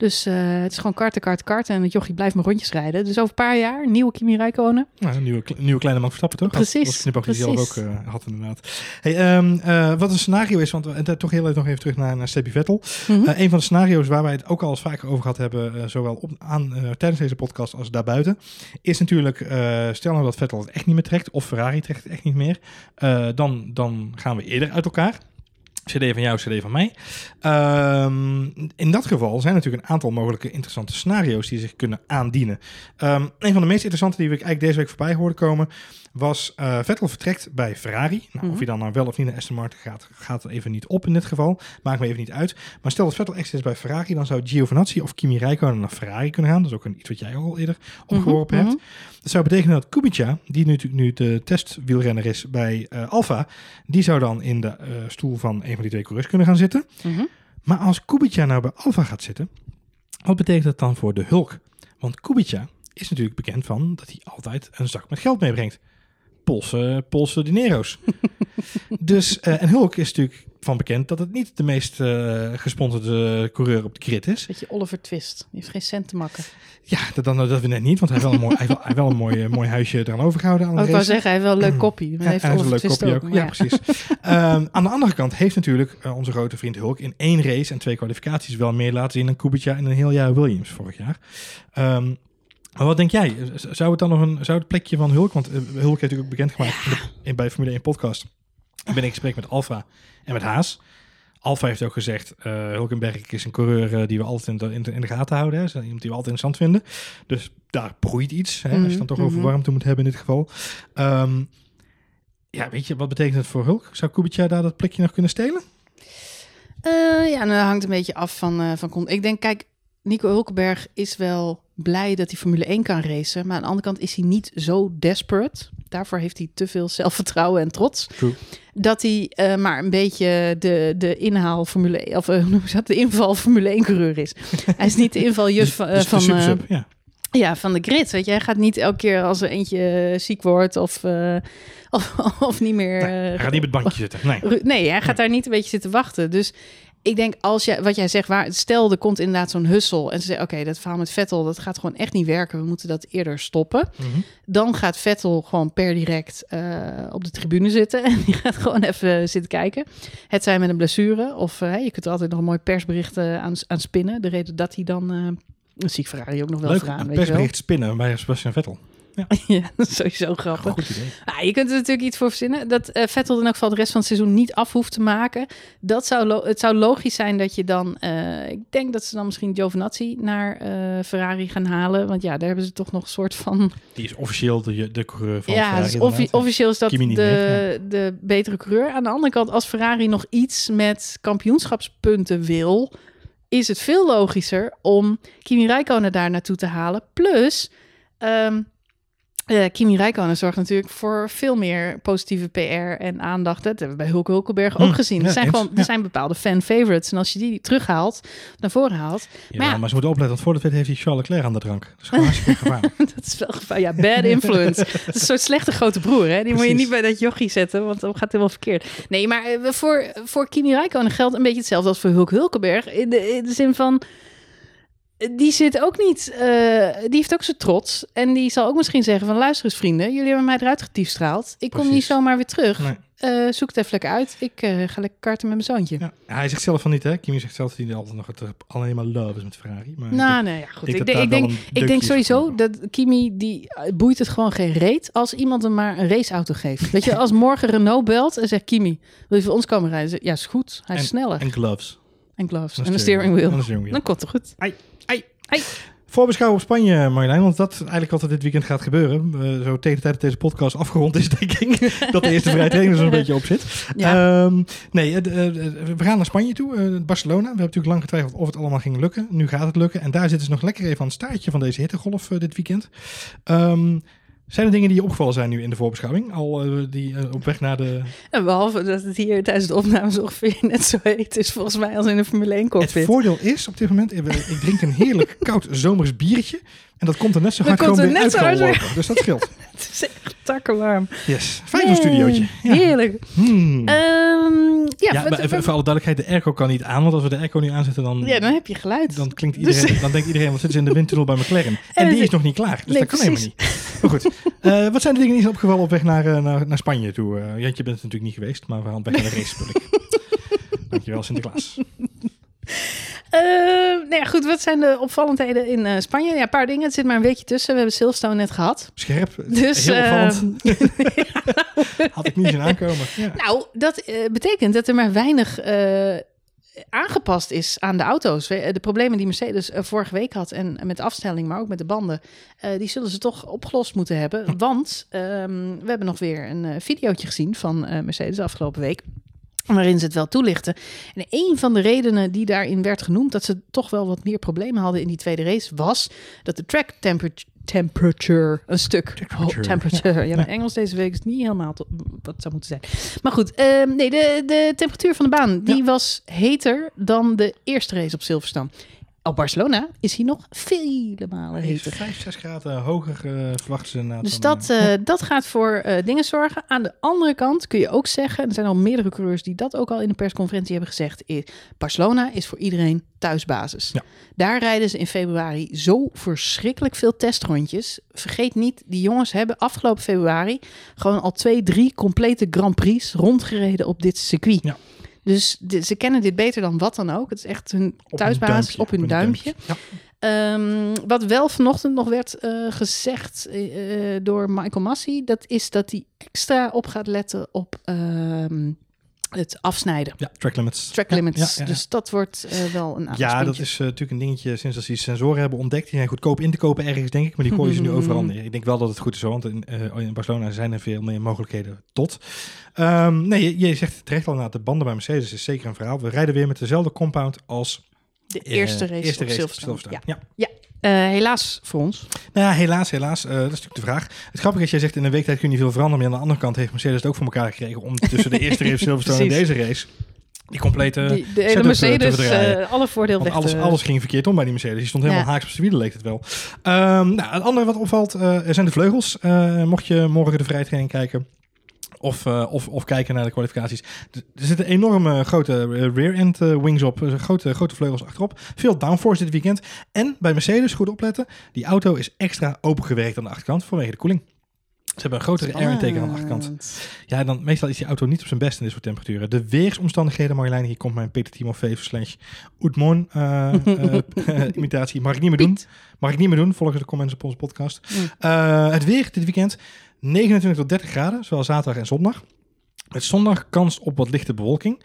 Dus eh, het is gewoon karten, karten, karten. En het jochie blijft maar rondjes rijden. Dus over een paar jaar, nieuwe Kimi Räikkönen. Nou, een nieuwe, nieuwe kleine man Verstappen, toch? Precies, Dat knipoog die zelf ook eh, had, inderdaad. Hey, eh, wat een scenario is, want en toch heel even nog even terug naar, naar Steffi Vettel. Eh, een van de scenario's waar wij het ook al eens vaker over gehad hebben, zowel op, aan, tijdens deze podcast als daarbuiten, is natuurlijk, stel nou dat Vettel het echt niet meer trekt, of Ferrari trekt het echt niet meer, dan, dan gaan we eerder uit elkaar. CD van jou, CD van mij. Ehm, in dat geval zijn natuurlijk een aantal mogelijke interessante scenario's die zich kunnen aandienen. Ehm, een van de meest interessante die we eigenlijk deze week voorbij hoorden komen, was eh, Vettel vertrekt bij Ferrari. Nou, Of Mhm. hij dan nou wel of niet naar Aston Martin gaat, gaat even niet op in dit geval. Maakt me even niet uit. Maar stel dat Vettel echt is bij Ferrari, dan zou Giovinazzi of Kimi Räikkönen naar Ferrari kunnen gaan. Dat is ook een, iets wat jij al eerder opgeworpen Mhm, hebt. Dat zou betekenen dat Kubica, die natuurlijk nu de testwielrenner is bij eh Alfa, die zou dan in de eh, stoel van een van die twee coureurs kunnen gaan zitten. Mhm. Maar als Kubica nou bij Alfa gaat zitten, wat betekent dat dan voor de Hulk? Want Kubica is natuurlijk bekend van dat hij altijd een zak met geld meebrengt. Poolse, Poolse dinero's. dus, eh, en Hulk is natuurlijk van bekend dat het niet de meest eh, gesponsorde coureur op de grid is. Beetje Oliver Twist. Die heeft geen cent te makken. Ja, dat, dan, dat we net niet, want hij heeft wel een mooi, hij heeft wel, hij heeft wel een mooi, mooi huisje eraan overgehouden aan de Oh, ik wou zeggen, hij heeft wel een leuk koppie. Maar Ja, heeft hij heeft een leuk kopje ook. ook. Ja, precies. Ehm, aan de andere kant heeft natuurlijk eh, onze grote vriend Hulk in één race en twee kwalificaties wel meer laten zien dan Kubica in een heel jaar Williams vorig jaar. Ehm, maar wat denk jij? Zou het dan nog een zou het plekje van Hulk? Want eh, Hulk heeft natuurlijk ook bekendgemaakt de- in, bij Formule 1 podcast. Ik ben in gesprek met Alfa en met Haas. Alfa heeft ook gezegd, eh Hulkenberg is een coureur eh, die we altijd in de, in de, in de gaten houden. Hè. Is iemand die we altijd interessant vinden. Dus daar broeit iets. Hè, als je dan toch over Mhm. warmte moet hebben in dit geval. Ehm, ja, weet je, wat betekent het voor Hulk? Zou Kubica daar dat plekje nog kunnen stelen? Ja, nou, dat hangt een beetje af van, eh van. Ik denk, kijk, Nico Hulkenberg is wel blij dat hij Formule 1 kan racen. Maar aan de andere kant is hij niet zo desperate. Daarvoor heeft hij te veel zelfvertrouwen en trots. True. Dat hij eh, maar een beetje de, de inhaal Formule 1, of eh, hoe noem dat? De inval Formule 1 coureur is. hij is niet de invaljus van, eh, Dus de van, ja. ja, van de grid. Weet je, hij gaat niet elke keer als er eentje ziek wordt of, of, of niet meer. Nee, hij gaat niet met het bankje zitten. Nee. Nee, hij gaat daar niet een beetje zitten wachten. Dus ik denk als je, wat jij zegt, waar, stel er komt inderdaad zo'n hussel en ze zeggen, oké, dat verhaal met Vettel, dat gaat gewoon echt niet werken. We moeten dat eerder stoppen. Mhm. Dan gaat Vettel gewoon per direct eh, op de tribune zitten en die gaat gewoon even zitten kijken. Het zijn met een blessure of eh, je kunt er altijd nog een mooi persbericht aan, aan spinnen. De reden dat hij dan, eh dat zie ik Ferrari ook nog wel Leuk, vragen, een weet je wel. persbericht spinnen bij Sebastian Vettel. ja, dat is sowieso grappig. Goed idee. Nou, je kunt er natuurlijk iets voor verzinnen. Dat eh, Vettel in elk geval de rest van het seizoen niet af hoeft te maken. Dat zou het zou logisch zijn dat je dan... eh, ik denk dat ze dan misschien Giovinazzi naar eh, Ferrari gaan halen. Want ja, daar hebben ze toch nog een soort van... Die is officieel de, de coureur van ja, Ferrari. dus offi- officieel is dat de, de betere coureur. Aan de andere kant, als Ferrari nog iets met kampioenschapspunten wil... is het veel logischer om Kimi Räikkönen daar naartoe te halen. Plus... ehm, eh, Kimi Räikkönen zorgt natuurlijk voor veel meer positieve PR en aandacht. Dat hebben we bij Hulke Hulkenberg ook Hm, gezien. ja, er zijn, eens, gewoon, er ja. zijn bepaalde fan favorites. En als je die terughaalt, naar voren haalt, Ja, maar ze moeten opletten, want voor de weet heeft hij Charles Leclerc aan de drank. Dat is gewoon hartstikke gevaarlijk. dat is wel gevaar. Ja, bad influence. dat is een soort slechte grote broer. Hè? Die moet je niet bij dat jochie zetten, want dan gaat het helemaal verkeerd. Nee, maar eh, voor, voor Kimi Räikkönen geldt een beetje hetzelfde als voor Hulk Hulkenberg. In de, in de zin van, die zit ook niet, eh, die heeft ook zijn trots. En die zal ook misschien zeggen van, luister eens vrienden, jullie hebben mij eruit getiefstraald. Ik kom niet zomaar weer terug. Nee. Eh, zoek het even lekker uit. Ik eh, ga lekker karten met mijn zoontje. Ja, hij zegt zelf van niet, hè? Kimi zegt zelf dat hij altijd nog het, alleen maar love is met Ferrari. Maar Nou, nee, ja, goed. Ik, denk, ik, denk, ik denk sowieso dat Kimi, die boeit het gewoon geen reet als iemand hem maar een raceauto geeft. Weet je, als morgen Renault belt en zegt Kimi, wil je voor ons komen rijden? Ja, is goed. Hij is sneller. En, En gloves. gloves. Een En een steering wheel. En een steering wheel. Dan komt het goed. Ai, Ai. Voorbeschouwen op Spanje, Marjolein, want dat is eigenlijk wat er dit weekend gaat gebeuren. Eh, zo tegen de tijd dat deze podcast afgerond is, denk ik, dat de eerste vrije training er zo'n beetje op zit. Ja. Ehm, nee, eh, eh, we gaan naar Spanje toe, Barcelona. We hebben natuurlijk lang getwijfeld of het allemaal ging lukken. Nu gaat het lukken. En daar zitten ze nog lekker even aan het staartje van deze hittegolf dit weekend. Ehm, zijn er dingen die je opgevallen zijn nu in de voorbeschouwing? Al eh, die eh, op weg naar de... En behalve dat het hier tijdens de opnames ongeveer net zo heet is volgens mij als in een Formule 1 Het voordeel is op dit moment, ik ik drink een heerlijk koud zomers biertje. En dat komt er net zo Dat hard komt gewoon er weer net zo hard uitgelopen. Dus dat scheelt. Het is echt takkenwarm. Yes. Fijn zo'n studiootje. Ja. Heerlijk. Hmm. Ehm, ja, maar even voor alle duidelijkheid, de airco kan niet aan. Want als we de airco nu aanzetten, dan, ja, dan heb je geluid. dan klinkt Dus- iedereen, dan denkt iedereen, wat zitten ze in de windtunnel bij McLaren? En, En die het- is nog niet klaar. Dus Nee, dat kan helemaal niet. Maar goed, Eh, wat zijn de dingen die zijn opgevallen op weg naar, eh, naar, naar Spanje toe? Eh, Jantje bent er natuurlijk niet geweest, maar we gaan op weg naar de race. Dankjewel, Sinterklaas. Eh, nou ja, goed, wat zijn de opvallendheden in eh, Spanje? Ja, een paar dingen. Het zit maar een weekje tussen. We hebben Silverstone net gehad. Scherp, Dus, heel opvallend. Had ik niet zien aankomen. Ja. Nou, dat eh, betekent dat er maar weinig aangepast is aan de auto's. De problemen die Mercedes vorige week had en met de afstelling, maar ook met de banden, die zullen ze toch opgelost moeten hebben. Want ehm, we hebben nog weer een videootje gezien van Mercedes de afgelopen week. Waarin ze het wel toelichten. En een van de redenen die daarin werd genoemd dat ze toch wel wat meer problemen hadden in die tweede race, was dat de track temperature, temperature een stuk. Temperature, Oh, temperature. Ja, mijn Engels deze week is niet helemaal tot, wat zou moeten zijn. Maar goed, ehm, nee, de, de temperatuur van de baan die was heter dan de eerste race op Silverstone. Op Barcelona is hij nog vele malen heter. 5, 6 graden hoger verwachten ze inderdaad. Dus dat, eh, eh, dat gaat voor dingen zorgen. Aan de andere kant kun je ook zeggen, er zijn al meerdere coureurs die dat ook al in de persconferentie hebben gezegd, is Barcelona is voor iedereen thuisbasis. Ja. Daar rijden ze in februari zo verschrikkelijk veel testrondjes. Vergeet niet, die jongens hebben afgelopen februari gewoon al twee, drie complete Grand Prix rondgereden op dit circuit. Ja. Dus ze kennen dit beter dan wat dan ook. Het is echt hun op thuisbasis duimpje, op hun duimpje. Ja. Ehm, wat wel vanochtend nog werd eh, gezegd eh, eh, door Michael Massey, dat is dat hij extra op gaat letten op ehm, het afsnijden. ja, track limits. Track limits. ja, ja, ja. Dus dat wordt eh, wel een Ja, dat is eh, natuurlijk een dingetje sinds dat ze die sensoren hebben ontdekt. Die zijn goedkoop in te kopen ergens, denk ik. Maar die gooien ze nu overal neer. Ik denk wel dat het goed is, want in, eh, in Barcelona zijn er veel meer mogelijkheden tot. Ehm, nee, je, je zegt terecht al, nou, de banden bij Mercedes is zeker een verhaal. We rijden weer met dezelfde compound als De eerste race eerste op race Silverstone. Silverstone. Ja. Ja. Eh, helaas voor ons. Nou ja, helaas, helaas. Eh, dat is natuurlijk de vraag. Het grappige is, jij zegt in een week tijd kun je niet veel veranderen. Maar aan de andere kant heeft Mercedes het ook voor elkaar gekregen om tussen de eerste race Silverstone en deze race die complete Die, de hele Mercedes, eh, alle voordeel Want weg alles, te- alles ging verkeerd om bij die Mercedes. Die stond helemaal Ja. haaks op zijn wielen, leek het wel. Ehm, nou, het andere wat opvalt eh, zijn de vleugels. Mocht je morgen de vrijtraining kijken. Of, eh, of, of kijken naar de kwalificaties. Er zitten enorme grote eh, rear-end eh, wings op. eh, grote, grote vleugels achterop. Veel downforce dit weekend. En bij Mercedes, goed opletten. Die auto is extra opengewerkt aan de achterkant vanwege de koeling. Ze hebben een grotere air intake aan de achterkant. Ja, dan meestal is die auto niet op zijn best in dit soort temperaturen. De weersomstandigheden, Marjolein, hier komt mijn Peter Timofeef slash Oetmon eh, eh, imitatie. Mag ik niet meer doen. Mag ik niet meer doen, volgens de comments op onze podcast. Mm. Eh, het weer dit weekend, 29 tot 30 graden, zowel zaterdag en zondag. Met zondag kans op wat lichte bewolking.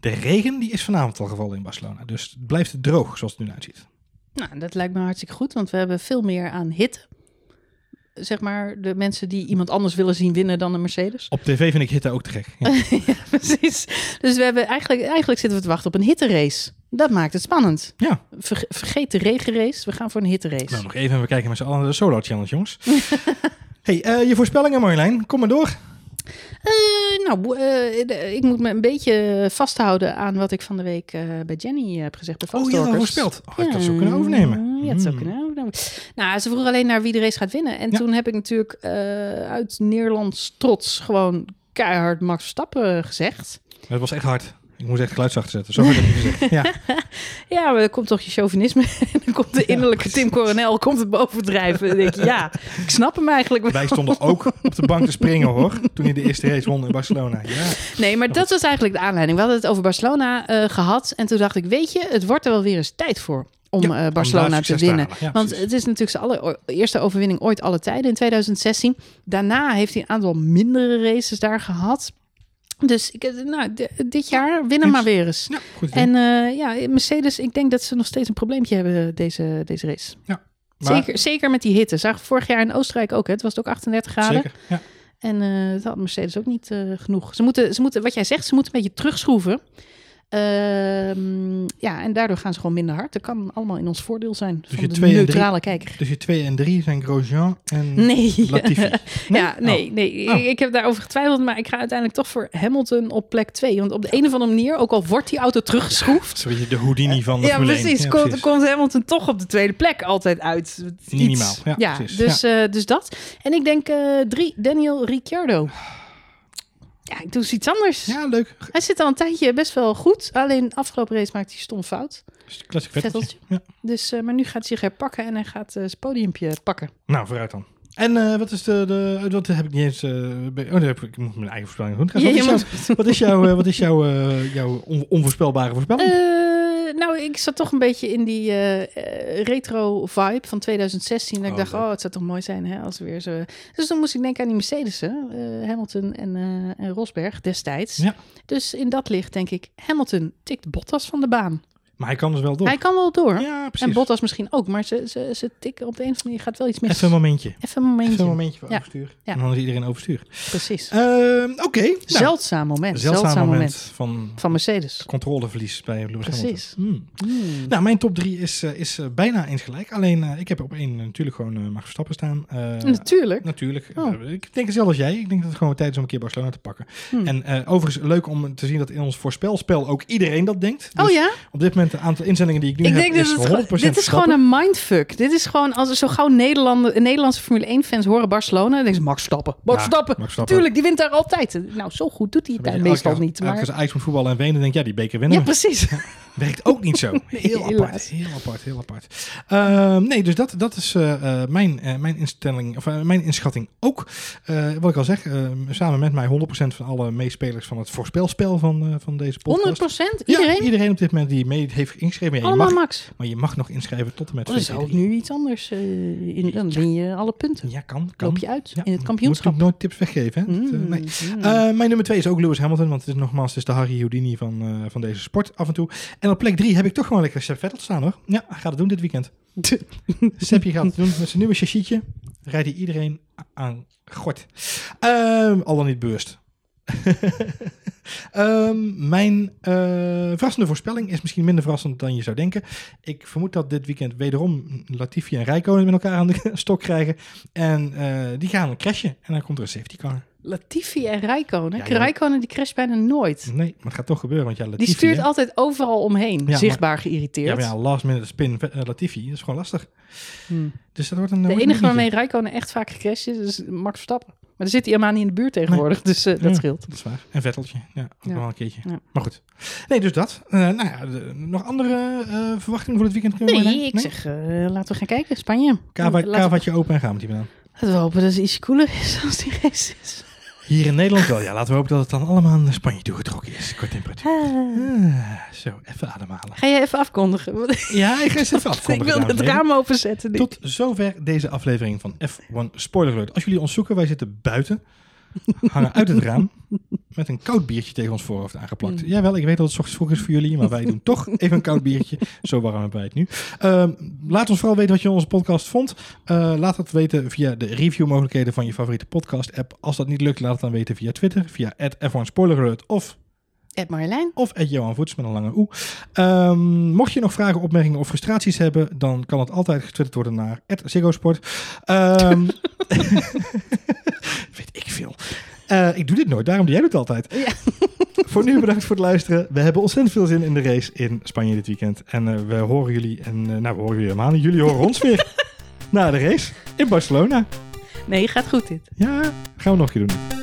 De regen die is vanavond al gevallen in Barcelona. Dus het blijft droog, zoals het nu uitziet. Nou, dat lijkt me hartstikke goed, want we hebben veel meer aan hitte. Zeg maar, de mensen die iemand anders willen zien winnen dan een Mercedes. Op tv vind ik hitte ook te gek. Ja. ja, precies. Dus we hebben eigenlijk, eigenlijk zitten we te wachten op een hitterace. Dat maakt het spannend. Ja. Ver- vergeet de regenrace, we gaan voor een hitterace. Nou, nog even en we kijken met z'n allen naar de Solo Challenge, jongens. hey, eh, je voorspellingen, Marjolein. Kom maar door. Eh, nou, eh, ik moet me een beetje vasthouden aan wat ik van de week bij Jenny heb gezegd bij Oh, je had voorspeld. Oh, ik had zo kunnen overnemen. Ja, het zou Hmm. kunnen overnemen. Nou, ze vroeg alleen naar wie de race gaat winnen. En Ja. toen heb ik natuurlijk uit Nederlands trots gewoon keihard Max Verstappen gezegd. Dat was echt hard. Ik moest echt geluidszachter zetten. Zo heb ik het gezegd. Ja. Ja, maar dan komt toch je chauvinisme en dan komt de innerlijke. Tim Coronel komt het bovendrijven. En denk je, ja, ik snap hem eigenlijk wel. Wij stonden ook op de bank te springen, hoor. Toen hij de eerste race won in Barcelona. Ja. Nee, maar dat was eigenlijk de aanleiding. We hadden het over Barcelona eh, gehad. En toen dacht ik, weet je, het wordt er wel weer eens tijd voor om Ja, eh, Barcelona te winnen. Ja, Want precies. het is natuurlijk zijn allereerste overwinning ooit alle tijden in 2016. Daarna heeft hij een aantal mindere races daar gehad. Dus ik, eh, nou, dit jaar winnen maar weer eens. Ja, goed idee. En eh, ja, Mercedes, ik denk dat ze nog steeds een probleempje hebben deze, deze race. Maar- Zeker, zeker met die hitte. Zag vorig jaar in Oostenrijk ook. Hè? Het was ook 38 graden. Zeker. Ja. En eh dat had Mercedes ook niet eh, genoeg. Ze moeten, ze moeten, wat jij zegt, ze moeten een beetje terugschroeven. Ehm, ja, en daardoor gaan ze gewoon minder hard. Dat kan allemaal in ons voordeel zijn. Dus van je de twee neutrale kijker. Dus je 2 en 3 zijn Grosjean en Nee. Latifi. Ja, nee, nee. Oh. Ik, heb daarover getwijfeld, maar ik ga uiteindelijk toch voor Hamilton op plek 2. Want op de een of andere manier, ook al wordt die auto teruggeschroefd. Zo beetje de Houdini van de Ja, Formule 1. precies. Ja, komt, precies. komt Hamilton toch op de tweede plek altijd uit. Iets. Minimaal. Ja, precies. dus, eh, dus dat. En ik denk eh, drie, Daniel Ricciardo. Ja, ik doe eens iets anders. Ja, leuk. Hij zit al een tijdje best wel goed. Alleen afgelopen race maakte hij stom fout. Classic Vetteltje. Vetteltje. Ja. Dus, eh, maar nu gaat hij zich herpakken en hij gaat eh, zijn podiumpje pakken. Nou, vooruit dan. En eh, wat is de, de... Wat heb ik niet eens... bij- oh, heb ik, moet mijn eigen voorspelling doen. Wat, Ja, is jouw, wat is jouw, wat is jouw, jouw on- onvoorspelbare voorspelling? Nou, ik zat toch een beetje in die retro vibe van 2016. Dat ik Oh, dacht, leuk. oh, het zou toch mooi zijn hè, als we weer zo... Dus toen moest ik denken aan die Mercedes, Hamilton en, en Rosberg destijds. Ja. Dus in dat licht denk ik, Hamilton tikt Bottas van de baan. Maar hij kan dus wel door. Hij kan wel door. Ja, precies. en Bottas misschien ook, maar ze, ze, ze tikken op de een of andere manier gaat wel iets mis. Even een momentje. Even een momentje. Even een momentje voor Ja. overstuur. Ja. En dan is iedereen overstuur. Precies. Ehm, Oké. nou, zeldzaam moment. zeldzaam moment, van van Mercedes. controleverlies bij Lewis Precies. Hmm. Hmm. Nou, mijn top 3 is, eh, is eh, bijna eens gelijk. Alleen, eh, ik heb op één natuurlijk gewoon eh Max Verstappen staan. Natuurlijk. Natuurlijk. Oh. Ik denk hetzelfde als jij. Ik denk dat het gewoon tijd is om een keer Barcelona te pakken. Hmm. En overigens leuk om te zien dat in ons voorspelspel ook iedereen dat denkt. Dus oh ja? op dit moment het aantal inzendingen die ik nu Ik heb denk dat is het 100% gewoon, dit is gewoon een mindfuck. Dit is gewoon, als er zo gauw Nederlanden, Nederlandse Formule 1 fans horen Barcelona, dan denken ze Max Stappen. Max Ja, Stappen. Max. Tuurlijk, die wint daar altijd. Nou, zo goed doet hij het daar meestal elke- niet. Maar... als Ajax moet voetballen en Wenen, denk ja, die beker winnen Ja, precies. Werkt ook niet zo. Heel apart. Heel apart, heel apart. Ehm, nee, dus dat, dat is eh, eh, mijn, eh, mijn instelling, of mijn inschatting ook. Wat ik al zeg, eh, samen met mij 100% van alle meespelers van het voorspelspel van, van deze podcast. 100%? Ja, Iedereen? iedereen op dit moment die mee heeft ingeschreven. Ja, je mag, Max. maar je mag nog inschrijven tot en met Oh, ik 2-3. nu iets anders eh, in, dan win je alle punten. Ja, kan. kan. Loop je uit Ja, in het Moet kampioenschap. natuurlijk nooit tips weggeven. Hè? Dat, eh, Mm, nee. mm. Eh, mijn nummer 2 is ook Lewis Hamilton, want het is nogmaals het is de Harry Houdini van, van deze sport af en toe. En op plek 3 heb ik toch gewoon lekker Seb Vettel staan hoor. Ja, gaat het doen dit weekend. Sepje gaat het doen met zijn nieuwe chassietje. Rijdt hij iedereen aan gort. Ehm, al dan niet bewust. Ehm, mijn eh, verrassende voorspelling is misschien minder verrassend dan je zou denken. Ik vermoed dat dit weekend wederom Latifi en Rijkonen met elkaar aan de stok krijgen. En eh, die gaan crashen. En dan komt er een safety car. Latifi en Rijkonen. Ja. Rijkonen die crasht bijna nooit. Nee, maar het gaat toch gebeuren. Want ja, Latifi, Die stuurt hè? altijd overal omheen. zichtbaar geïrriteerd. Ja, maar ja, last minute spin eh, Latifi. Dat is gewoon lastig. Hmm. Dus dat wordt een... De enige waarmee Rijkonen echt vaak gecrashed is, is Max Verstappen. Maar dan zit hij helemaal niet in de buurt tegenwoordig, dus eh, dat Ja. scheelt. Dat is waar. En Vetteltje. Ja, ook Ja. nog wel een keertje. Ja. Maar goed. Nee, dus dat. Eh, nou ja, de- nog andere eh, verwachtingen voor het weekend? Nee, Marlijn? ik zeg, laten we gaan kijken. Spanje. Kava, Laten we- kavaatje open en gaan met die banaan. Laten we hopen dat het iets cooler is als die race is. Hier in Nederland wel. Ja, laten we hopen dat het dan allemaal naar Spanje toegetrokken is. Qua temperatuur. Ah, zo, even ademhalen. Ga je even afkondigen? Ja, ik ga eens even ik afkondigen. wil dames het raam openzetten. Tot zover deze aflevering van F1 Spoiler Alert. Als jullie ons zoeken, wij zitten buiten. Hangen uit het raam. Met een koud biertje tegen ons voorhoofd aangeplakt. Mm. Jawel, ik weet dat het ochtends vroeg is voor jullie. Maar wij doen toch even een koud biertje. Zo warm hebben wij het nu. Ehm, laat ons vooral weten wat je van onze podcast vond. Eh, laat het weten via de reviewmogelijkheden van je favoriete podcast app. Als dat niet lukt, laat het dan weten via Twitter. Via F1 Spoiler Alert of Ed Marjolein. of at Johan Voets met een lange oe. Ehm, mocht je nog vragen, opmerkingen of frustraties hebben, dan kan het altijd getwitterd worden naar @ziggosport. Ehm weet ik veel. Eh, ik doe dit nooit, daarom doe jij het altijd. Ja. Voor nu bedankt voor het luisteren. We hebben ontzettend veel zin in de race in Spanje dit weekend. En eh, we horen jullie, en eh, nou we horen jullie helemaal niet. Jullie horen ons weer na de race in Barcelona. Nee, gaat goed dit. Ja, gaan we nog een keer doen.